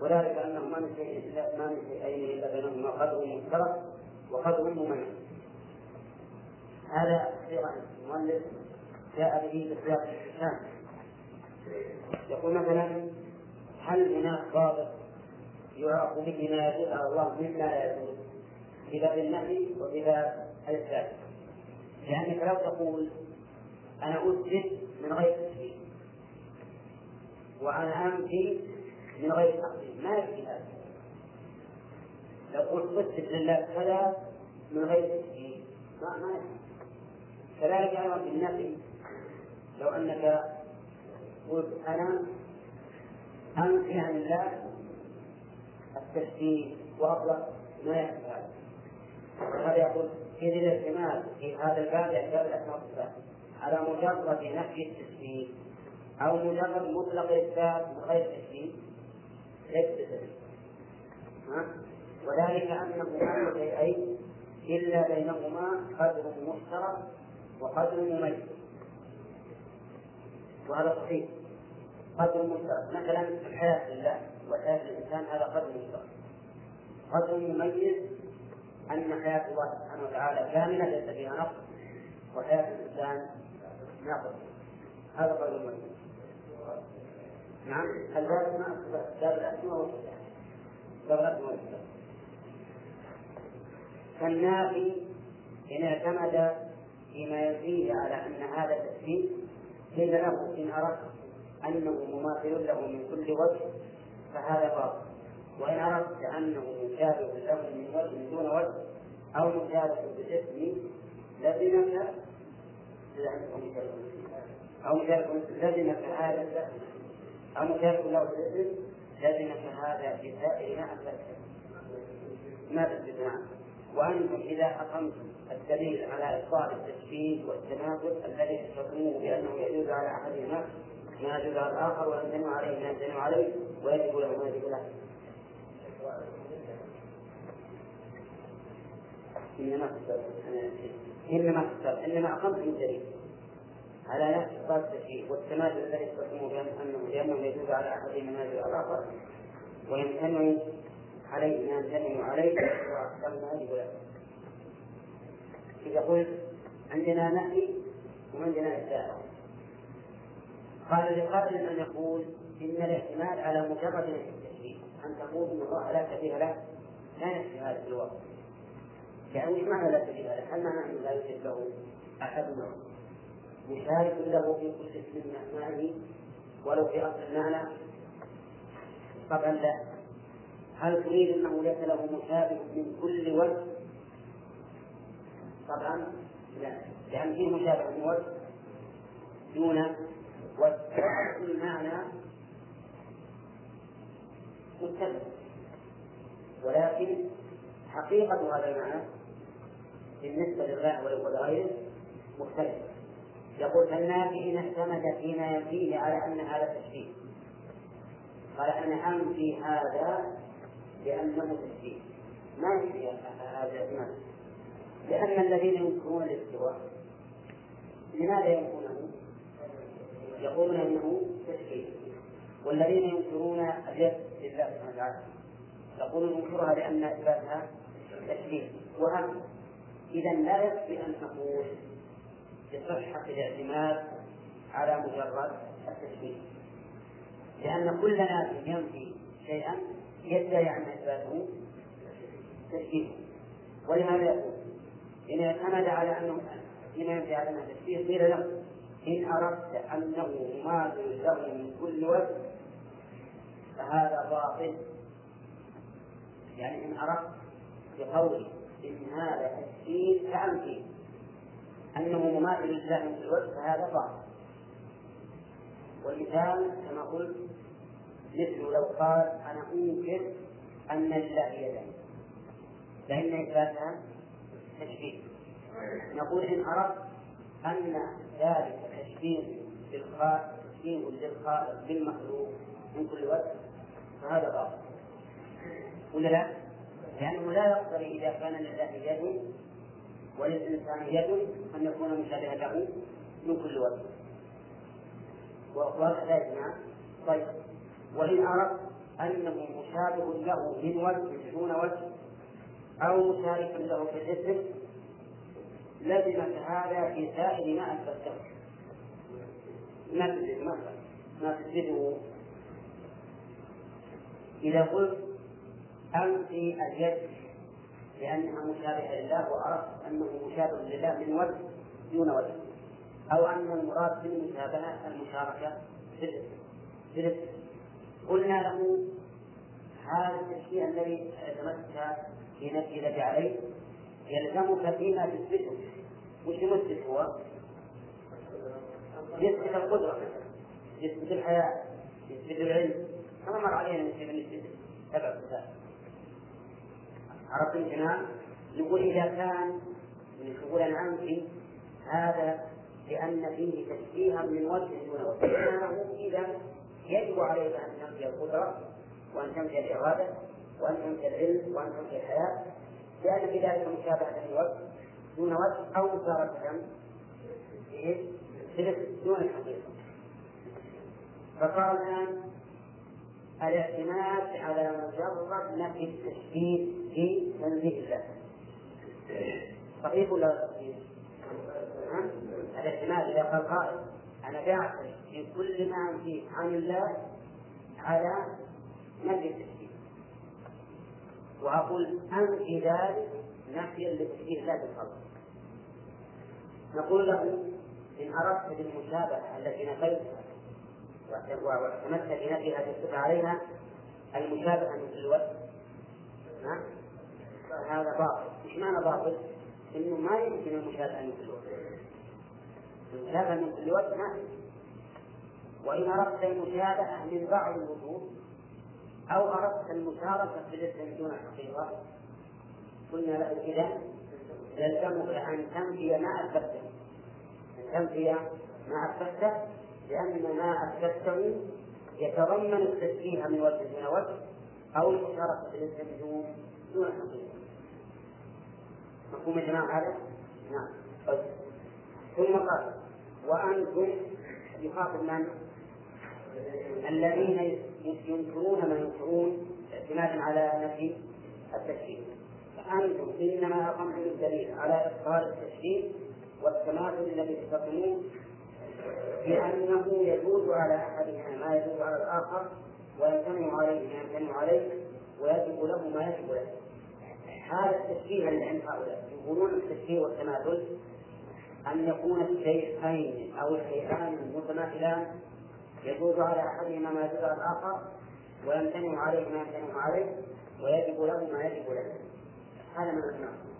وذلك أنه ما من شيء إلا ما من شيئين إلا بينهما قدر مشترك وقدر مميز. هذا أخيرا المؤلف جاء به بسياق الإحسان يقول مثلا هل هناك ضابط يعرف به ما على الله مما لا يجوز بباب النهي وبباب الإثبات لأنك لو تقول أنا أثبت من غير تشبيه وأنا أنفي من غير تقديم ما يكفي هذا. لو قلت اثبت لله كذا من غير تشبيه ما ما كذلك أيضا في النفي لو أنك قلت أنا أنفي عن الله التشبيه وأطلق ما يكفي هذا وهذا يقول إذ الاعتماد في هذا الباب الأسماء والصفات على مجرد نفي التشبيه أو مجرد مطلق إثبات من غير تشبيه ليس بسبب وذلك أنه ما شيئين إلا بينهما قدر مشترك وقدر مميز. وهذا صحيح. قدر مشترك مثلا الحياة لله وحياة الإنسان هذا قدر مشترك قدر مميز أن حياة الله سبحانه وتعالى كاملة ليس فيها نقص وحياة الإنسان ناقص هذا قدر مميز. نعم. الباب ما باب الأسماء والصفات. باب الأسماء والصفات. فالنافي إن اعتمد فيما ينفيه على أن هذا التشبيه قيل له إن أردت أنه مماثل له من كل وجه فهذا باطل. وإن أردت أنه مشابه له من وجه دون وجه أو مشابه بالاسم لزمك أو مشابه لزمك هذا أو مشابه له بالاسم لزمك هذا في سائر ما ما تثبت وأنتم إذا أقمتم الدليل على إبطال التشبيه والتناقض الذي تحكموه بأنه يجوز على أحدهما ما يجوز على الآخر ويمتنع عليه ما يمتنع عليه ويجب له ما يجب له. إنما إنما إنما أقمتم الدليل. على نفس التشبيه والتماثل الذي يستقيم بأنه لأنه يجوز على أحد منازل الآخر ويمتنع عليه ما يمتنع عليه وأحسن ما يجب له. إذا قلت عندنا نفي وعندنا إثبات قال لقائل أن يقول إن الاحتمال على مجرد التشبيه أن تقول إن الله لا شبيه له لا يكفي هذا في الوقت يعني معنى لا شبيه له؟ هل معنى أنه لا يوجد له أحد؟ مشارك له في كل اسم من أسمائه ولو في أصل المعنى؟ طبعا لا. هل تريد أنه ليس له مشابه من كل وجه؟ طبعا لا. لأن فيه مشابه من وجه دون وجه المعنى متفق ولكن حقيقة هذا المعنى بالنسبة لله ولغيره مختلفة. يقول فالنافي اعتمد فيما ينفيه على أن هذا تشبيه. قال أنا أنفي هذا لأنه تشبيه. ما ينفي هذا الاعتماد لأن الذين ينكرون الاستواء لماذا ينكرونه؟ يقولون انه تشبيه والذين ينكرون اليد لله سبحانه وتعالى. يقولون ننكرها لأن اثباتها تشبيه وهم إذا لا يكفي أن نقول بصحة الاعتماد على مجرد التشبيه لأن كل ناس ينفي شيئا يدعي أن اثباته تشبيه ولهذا يقول؟ إن اعتمد على أنه فيما ينفي على أنه تشبيه قيل له إن أردت أنه مماثل له من كل وجه فهذا باطل. يعني إن أردت بقولي إن هذا تشبيه فأنفي أنه مماثل لله من كل وجه فهذا باطل. والمثال كما قلت مثل لو قال أنا أنكر أن لله يدا فإن إثباتها تشبيه. نقول إن أردت أن ذلك تشبيه للخالق تشبيه للخالق بالمخلوق من كل وجه فهذا باطل. ولا لا؟ لأنه لا يقتضي إذا كان لله يد وللإنسان يد أن يكون مشابها له من كل وجه. وهذا لا طيب. وإن أردت أنه مشابه له من وجه دون وجه أو مشارك له في الاسم لزمت هذا في سائر ما أثبته. ما تثبت مثلا ما تثبته إذا قلت أنفي اليد لأنها مشابهة لله وعرفت أنه مشابه لله من وجه دون وجه أو أن المراد بالمشابهة المشاركة في الاسم قلنا له هذا التشبيه الذي اعتمدت في نفي الذي عليه يلزمك فيما تثبته. وش يمثل هو؟ يثبت القدرة يثبت الحياة يثبت العلم. كما مر علينا من نثبت سبع صفات. عرفت الجنان يقول إذا كان يقول أنا أنفي هذا لأن فيه تشبيها من وجه دون وجه. إذا يجب عليك أن تنفي القدرة وأن تنفي الإرادة وأن تنفي العلم وأن تنفي الحياة لأن في ذلك مشابهة لوجه دون وجه أو مشاركة في دون الحقيقة. فقال الآن الاعتماد على مجرد نفي التشبيه في تنزيه الله. صحيح ولا صحيح؟ الاعتماد إذا قال قائل أنا بعتمد في كل ما أنفيه عن الله على نفي التشبيه. وأقول أنفي ذلك نفيا لتشبيه الله بالخلق نقول له إن أردت بالمشابهة التي نفيتها واعتمدت بنفي هذه الصفة عليها المشابهة من كل وجه فهذا باطل، إيش معنى باطل؟ إنه ما يمكن المشابهة من كل وجه. المشابهة من كل وجه ما وإن أردت المشابهة من بعض الوجوه أو أردت المشاركة في الاسم دون حقيقة قلنا له إذا يلزمك أن تنفي ما أثبته تنفي ما أثبته لأن ما أثبته يتضمن التشبيه من وجه دون وجه أو المشاركة في الاسم دون حقيقة مفهوم يا جماعة هذا؟ نعم طيب ثم قال وأنتم يخاطب من؟ الذين ينكرون ما ينكرون اعتمادا على نفي التشريع فأنتم إنما أقمتم الدليل على إبطال التشريع والتماثل الذي تستقيمون بأنه يجوز على أحدهما ما يجوز على الآخر ويمتنع عليه ما يمتنع عليه ويجب له ما يجب له. هذا التشبيه الذي عند هؤلاء. يقولون التشبيه والتماثل أن يكون الشيئين أو الشيئان متماثلان يجوز على أحدهما ما يجوز على الآخر ويمتنع عليه ما يمتنع عليه ويجب له ما يجب له. هذا من الناس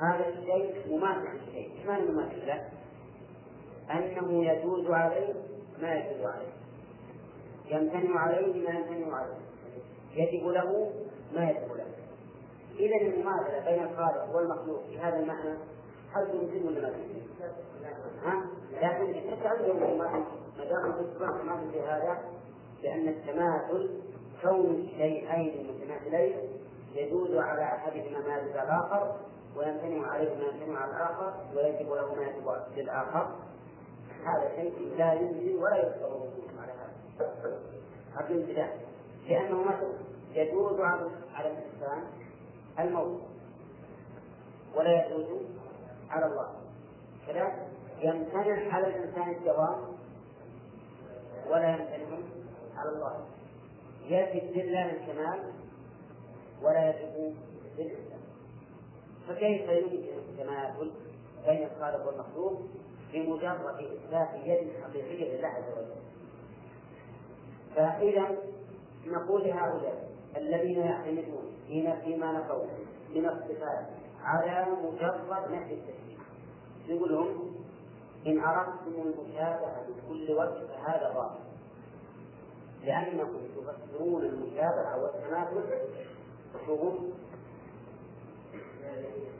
هذا الشيء مماثل للشيء إيش معنى مماثل له؟ أنه يجوز عليه ما يجوز عليه يمتنع عليه ما يمتنع عليه يجب له ما يجب له إذا المماثلة بين الخالق والمخلوق في هذا المعنى هل يمكن ولا ما؟ ها؟ لكن عندهم ما دام التماثل في هذا لأن التماثل كون الشيئين المتماثلين يجوز على أحدهما ما يجوز الآخر ويمتنع عليه ما يمتنع على الآخر ويجب له ما يجب للآخر هذا شيء لا يمكن ولا يقدر على هذا. هذا الابتداء لأنه مثلا يجوز على الإنسان الموت. ولا يجوز على الله. كذلك يمتنع على الإنسان الدوام ولا يمتنع على الله. يجب لله الكمال ولا يجب للإنسان فكيف يمكن التماثل بين الخالق والمخلوق بمجرد إثبات يد حقيقية لله عز وجل. فإذا نقول لهؤلاء الذين يعتمدون فيما نقول من الصفات على مجرد نفي التشريع يقول لهم إن أردتم المشابهة بكل وجه فهذا باطل. لأنكم تفسرون المشابهة والتماثل شروط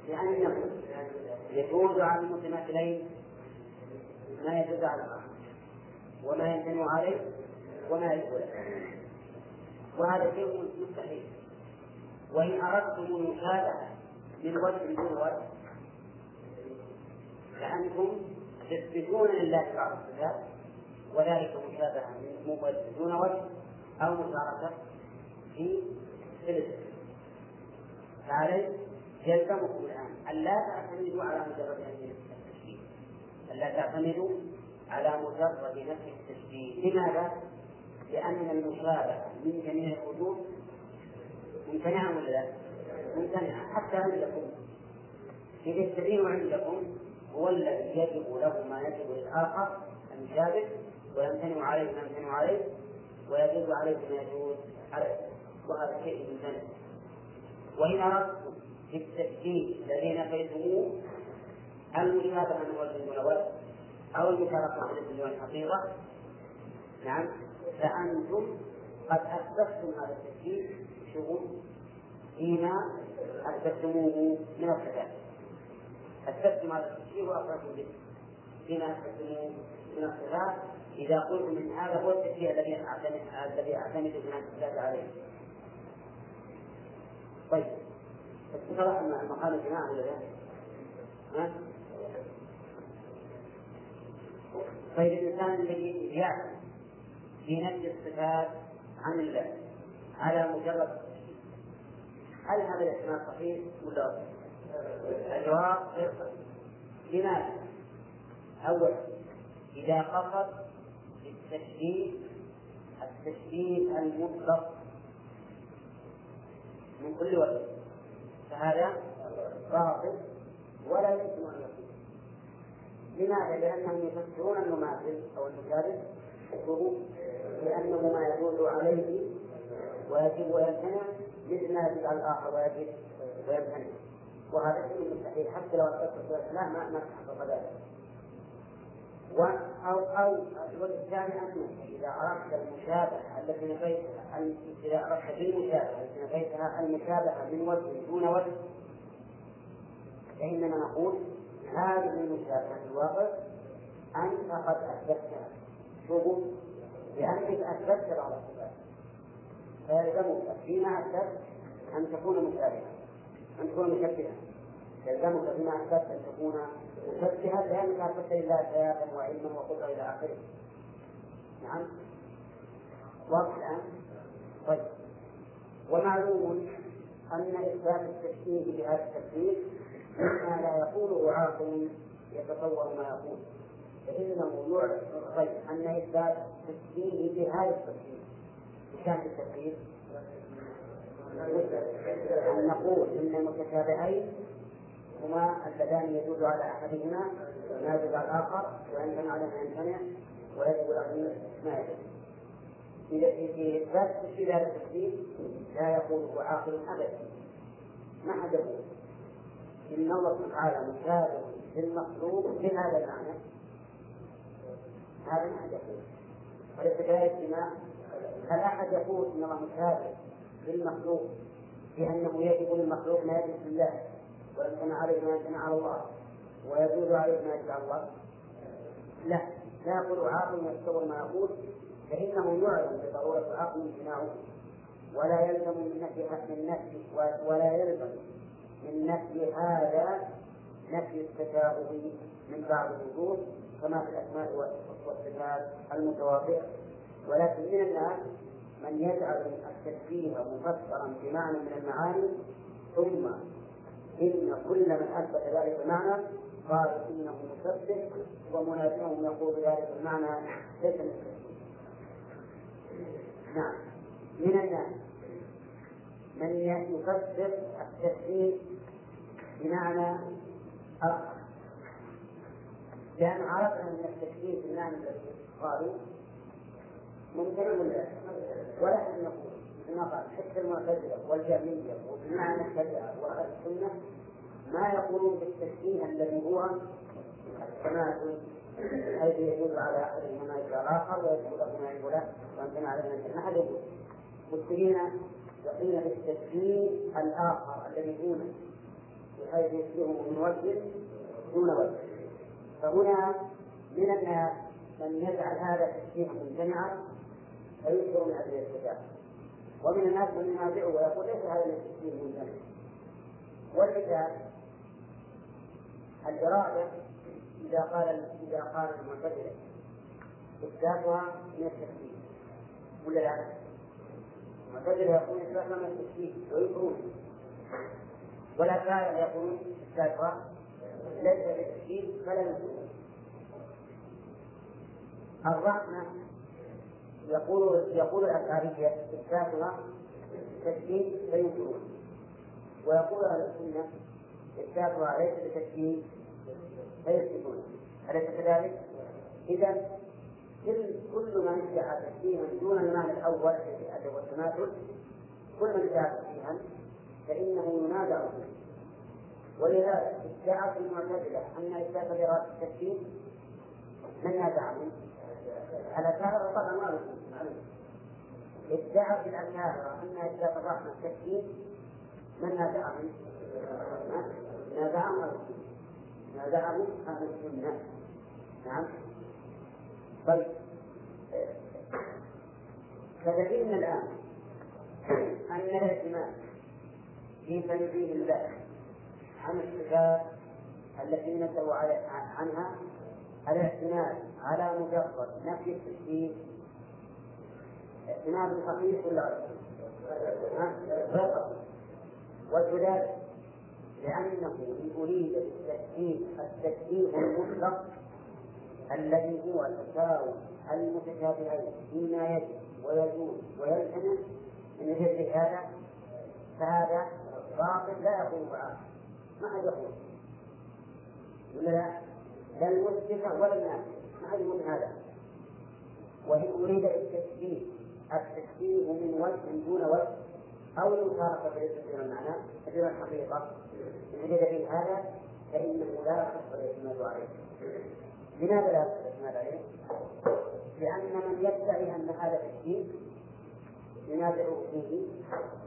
لأنه يجوز على المتماثلين ما يجوز على الآخر وما يمتنع عليه وما يجوز وهذا شيء مستحيل. وإن أردتم المشابهة من وجه دون وجه فأنتم تثبتون لله بعض الصفات وذلك مشابهة من وجه دون وجه أو مشاركة في ثلث فعليه يلزمكم الآن أن لا تعتمدوا على مجرد نفي التشبيه أن لا تعتمدوا على مجرد نفي التشبيه لماذا؟ لأن المشابهة من جميع الوجوه ممتنعة ولا لا؟ ممتنعة. حتى عندكم. إذا السبيل عندكم هو الذي يجب له ما يجب للآخر المشابه ويمتنع عليه ما يمتنع عليه ويجوز عليه ما يجوز عليه. وهذا شيء ممتنع. وإن أردتم في التشبيه الذي نفيتموه المشابهة من وجه وجه أو المشاركة عن الاسم والحقيقة نعم. فأنتم قد أثبتتم هذا التشبيه شغل فيما أثبتموه من الصفات أثبتم هذا التشبيه وأخرجتم به. فيما أثبتموه من الصفات إذا قلتم إن هذا هو التشبيه الذي أعتمد الذي أعتمد عليه طيب. اتفق المقام الجماعة ولا لا؟ طيب الإنسان الذي يعلم في نفي الصفات عن الله على مجرد هل هذا الاحتمال صحيح ولا الجواب غير صحيح لماذا؟ أولا إذا قصد بالتشبيه التشبيه المطلق من كل وجه فهذا باطل ولا يمكن أن يكون. لماذا؟ لأنهم يفسرون المماثل أو المشابه الشروط لأنه ما يجوز عليه ويجب ويمتنع مثل ما يجب على الآخر ويجب ويمتنع وهذا شيء مستحيل حتى لو أثبت لا ما ما تحقق ذلك. أو أو الوجه الثاني أنه إذا أردت المشابهة التي نفيتها إذا أردت بالمشابهة التي نفيتها المشابهة من وجه دون وجه. فإننا نقول هذه المشابهة في الواقع أنت قد أثبتها. شوفوا لأنك أثبتت بعض الصفات. فيلزمك فيما أثبت أن تكون مشابهة أن تكون مشبهة. يلزمك بما أثبت أن تكون مشبها لأنك أثبت لله حياة وعلما وقدرة إلى آخره. نعم. واضح الآن؟ طيب. ومعلوم أن إثبات التشبيه بهذا التشبيه مما لا يقوله عاقل يتصور ما يقول. فإنه يعرف طيب أن إثبات التشبيه بهذا التشبيه كان التشبيه أن نقول إن المتشابهين هما اللذان يدل على أحدهما ما يدل على الآخر ويمتنع على ما يمتنع ويجب عليه ما يجب في إثبات التشبيه هذا التشبيه لا يقوله عاقل أبدا. ما حد يقول؟ إن الله سبحانه وتعالى مشابه للمخلوق بهذا المعنى. هذا ما حد يقول. وليس كذلك بما هل أحد يقول إن الله مشابه للمخلوق بأنه يجب للمخلوق ما يجب لله ويمتنع عليه ما يمتنع على الله ويجوز عليه ما يجب على الله. لا لا يقول عاقل يتصور ما يقول فإنه يعلم بضرورة العقل امتناعه ولا يلزم من نفي من نفي ولا يلزم من نفي هذا نفي التشابه من بعض الوجوه كما في الأسماء والصفات المتواضعة ولكن من الناس من يجعل التشبيه مفسرا بمعنى من المعاني ثم إن كل من أثبت ذلك المعنى قال إنه مشبه ومنازعهم يقول ذلك المعنى ليس من نعم. من الناس من يفسر التشبيه بمعنى آخر. لأن عرفنا أن التشبيه بالمعنى الذي قالوا ممكن ولا ولا نقول قال حتى المعتزلة والجهمية وبمعنى الشريعة وأهل السنة ما يقولون بالتشبيه الذي هو التماثل حيث يدل على أحدهما ما يدل الآخر له ما يدل له وأنتم على ما أحد يقول مشكلين يقين بالتشبيه الآخر الذي دونه بحيث يشبهه من وجه دون وجه. فهنا من الناس من يجعل هذا التشبيه ممتنعا فيكثر من أجل الكتاب ومن الناس من ينازعه ويقول ليس هذا التشبيه ممتنع والكتاب الإرادة إذا قال إذا قال المعتزلة إثباتها من التشبيه ولا لا؟ المعتزلة يقول إثباتها من التشبيه ويكرون والأشاعرة يقولون إثباتها ليس بالتشبيه فلا يكرون الرحمة يقول يقول الأشعرية إثباتها تشبيه فينكرون ويقول أهل السنة إثباتها ليس بتشبيه فيثبتون أليس كذلك؟ إذا كل كل من ادعى تشبيها دون المعنى الأول الذي هو التماثل كل من ادعى تشبيها فإنه ينازع فيه ولذلك ادعت المعتزلة أن إثبات الإرادة التشبيه من نازعهم؟ الأشاعرة طبعا ما معلوم ادعت الأشاعرة أن إثبات الرحمة التشبيه من نازعهم؟ نازعهم نازعهم أهل السنة. نعم. طيب. فدليلنا الآن. أن الاعتماد في تنزيل الله عن الصفات التي نزلوا عنها؟ الاعتماد على مجرد نفي التشبيه. اعتماد صحيح ولا غير؟ وذلك لأنه إن أريد بالتشبيه التشبيه المطلق الذي هو تساوي المتشابهين فيما يجب ويجوز ويلزم من مثل هذا فهذا باطل لا يقول عاقل ما يقول ولا لا؟ لا المثبت ولا النافع ما حد هذا. وإن أريد التشبيه التشبيه من وجه دون وجه. أو المفارقة بالنسبة المعنى إلى الحقيقة. إن أريد به هذا فإنه لا يصح الاعتماد عليه. لماذا لا يصح الاعتماد عليه؟ لأن من يدعي أن هذا تشبيه ينازع فيه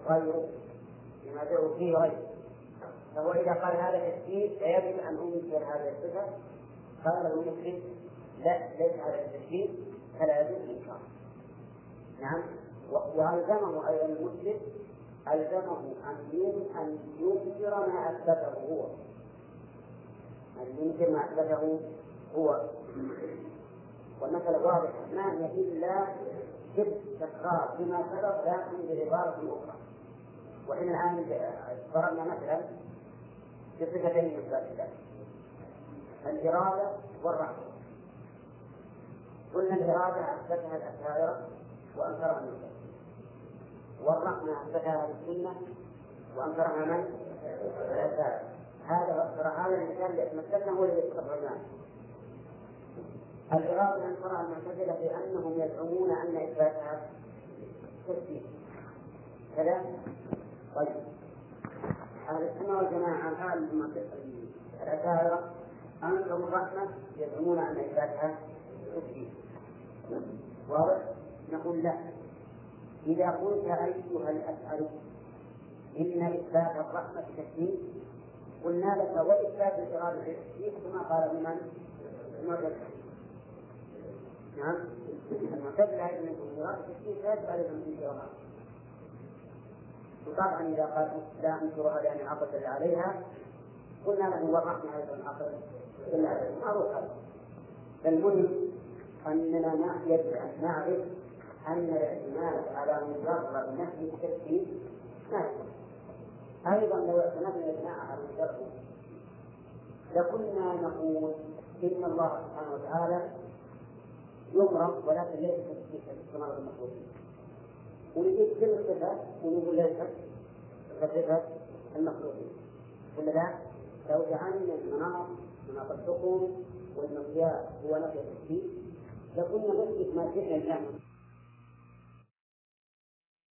غيره. ينازع فيه غيره. فهو إذا قال هذا تشبيه فيجب أن أنكر هذه الصفة. قال المشرك لا ليس هذا التشبيه فلا يجوز الإنكار. نعم. وألزمه أيضا المشرك ألزمه أن أن ينكر ما أثبته هو. يمكن ما أثبته هو. والمسألة واضحة ما هي إلا شبه تكرار فيما سبق لكن بعبارة أخرى. وإحنا الآن ضربنا مثلا بصفتين من الله الإرادة والرحمة. قلنا الإرادة أثبتها الأشاعرة وأنكرها المسلم والرحمة أثبتها أهل السنة وأنكرها من؟ الأشاعرة هذا هذا الإنسان يتمثلنا هو الذي يتبع الناس الإرادة أنكرها المعتزلة بأنهم يزعمون أن إثباتها تشبيه كذا؟ طيب. أهل السنة والجماعة هذه الأشاعرة أنكروا الرحمة يزعمون أن إثباتها تشبيه واضح؟ نقول لا. إذا قلت أيها الأشعري إن إثبات الرحمة تشبيه قلنا لك وإثبات الإرادة تشبيه كما قال من؟ المعتزلة. نعم. المعتزلة يكون الإرادة تشبيه لا يجب عليهم الإرادة وطبعا إذا قال لا أنكرها لأن عقد عليها قلنا له والرحمة أيضا عقد معروف هذا المهم أننا نعرف أن الاعتماد على مجرد نفي التشبيه ما أيضا لو اعتمدنا الإجماع على مجرد لكنا نقول إن الله سبحانه وتعالى يمرض ولكن ليس تشبيه كما المخلوقين ونجيب كل الصفات ونقول ليس كصفة المخلوقين ولا لا؟ لو جعلنا المناط مناط الحكم والمقياس هو نفي التشبيه لكنا نثبت ما شئنا الآن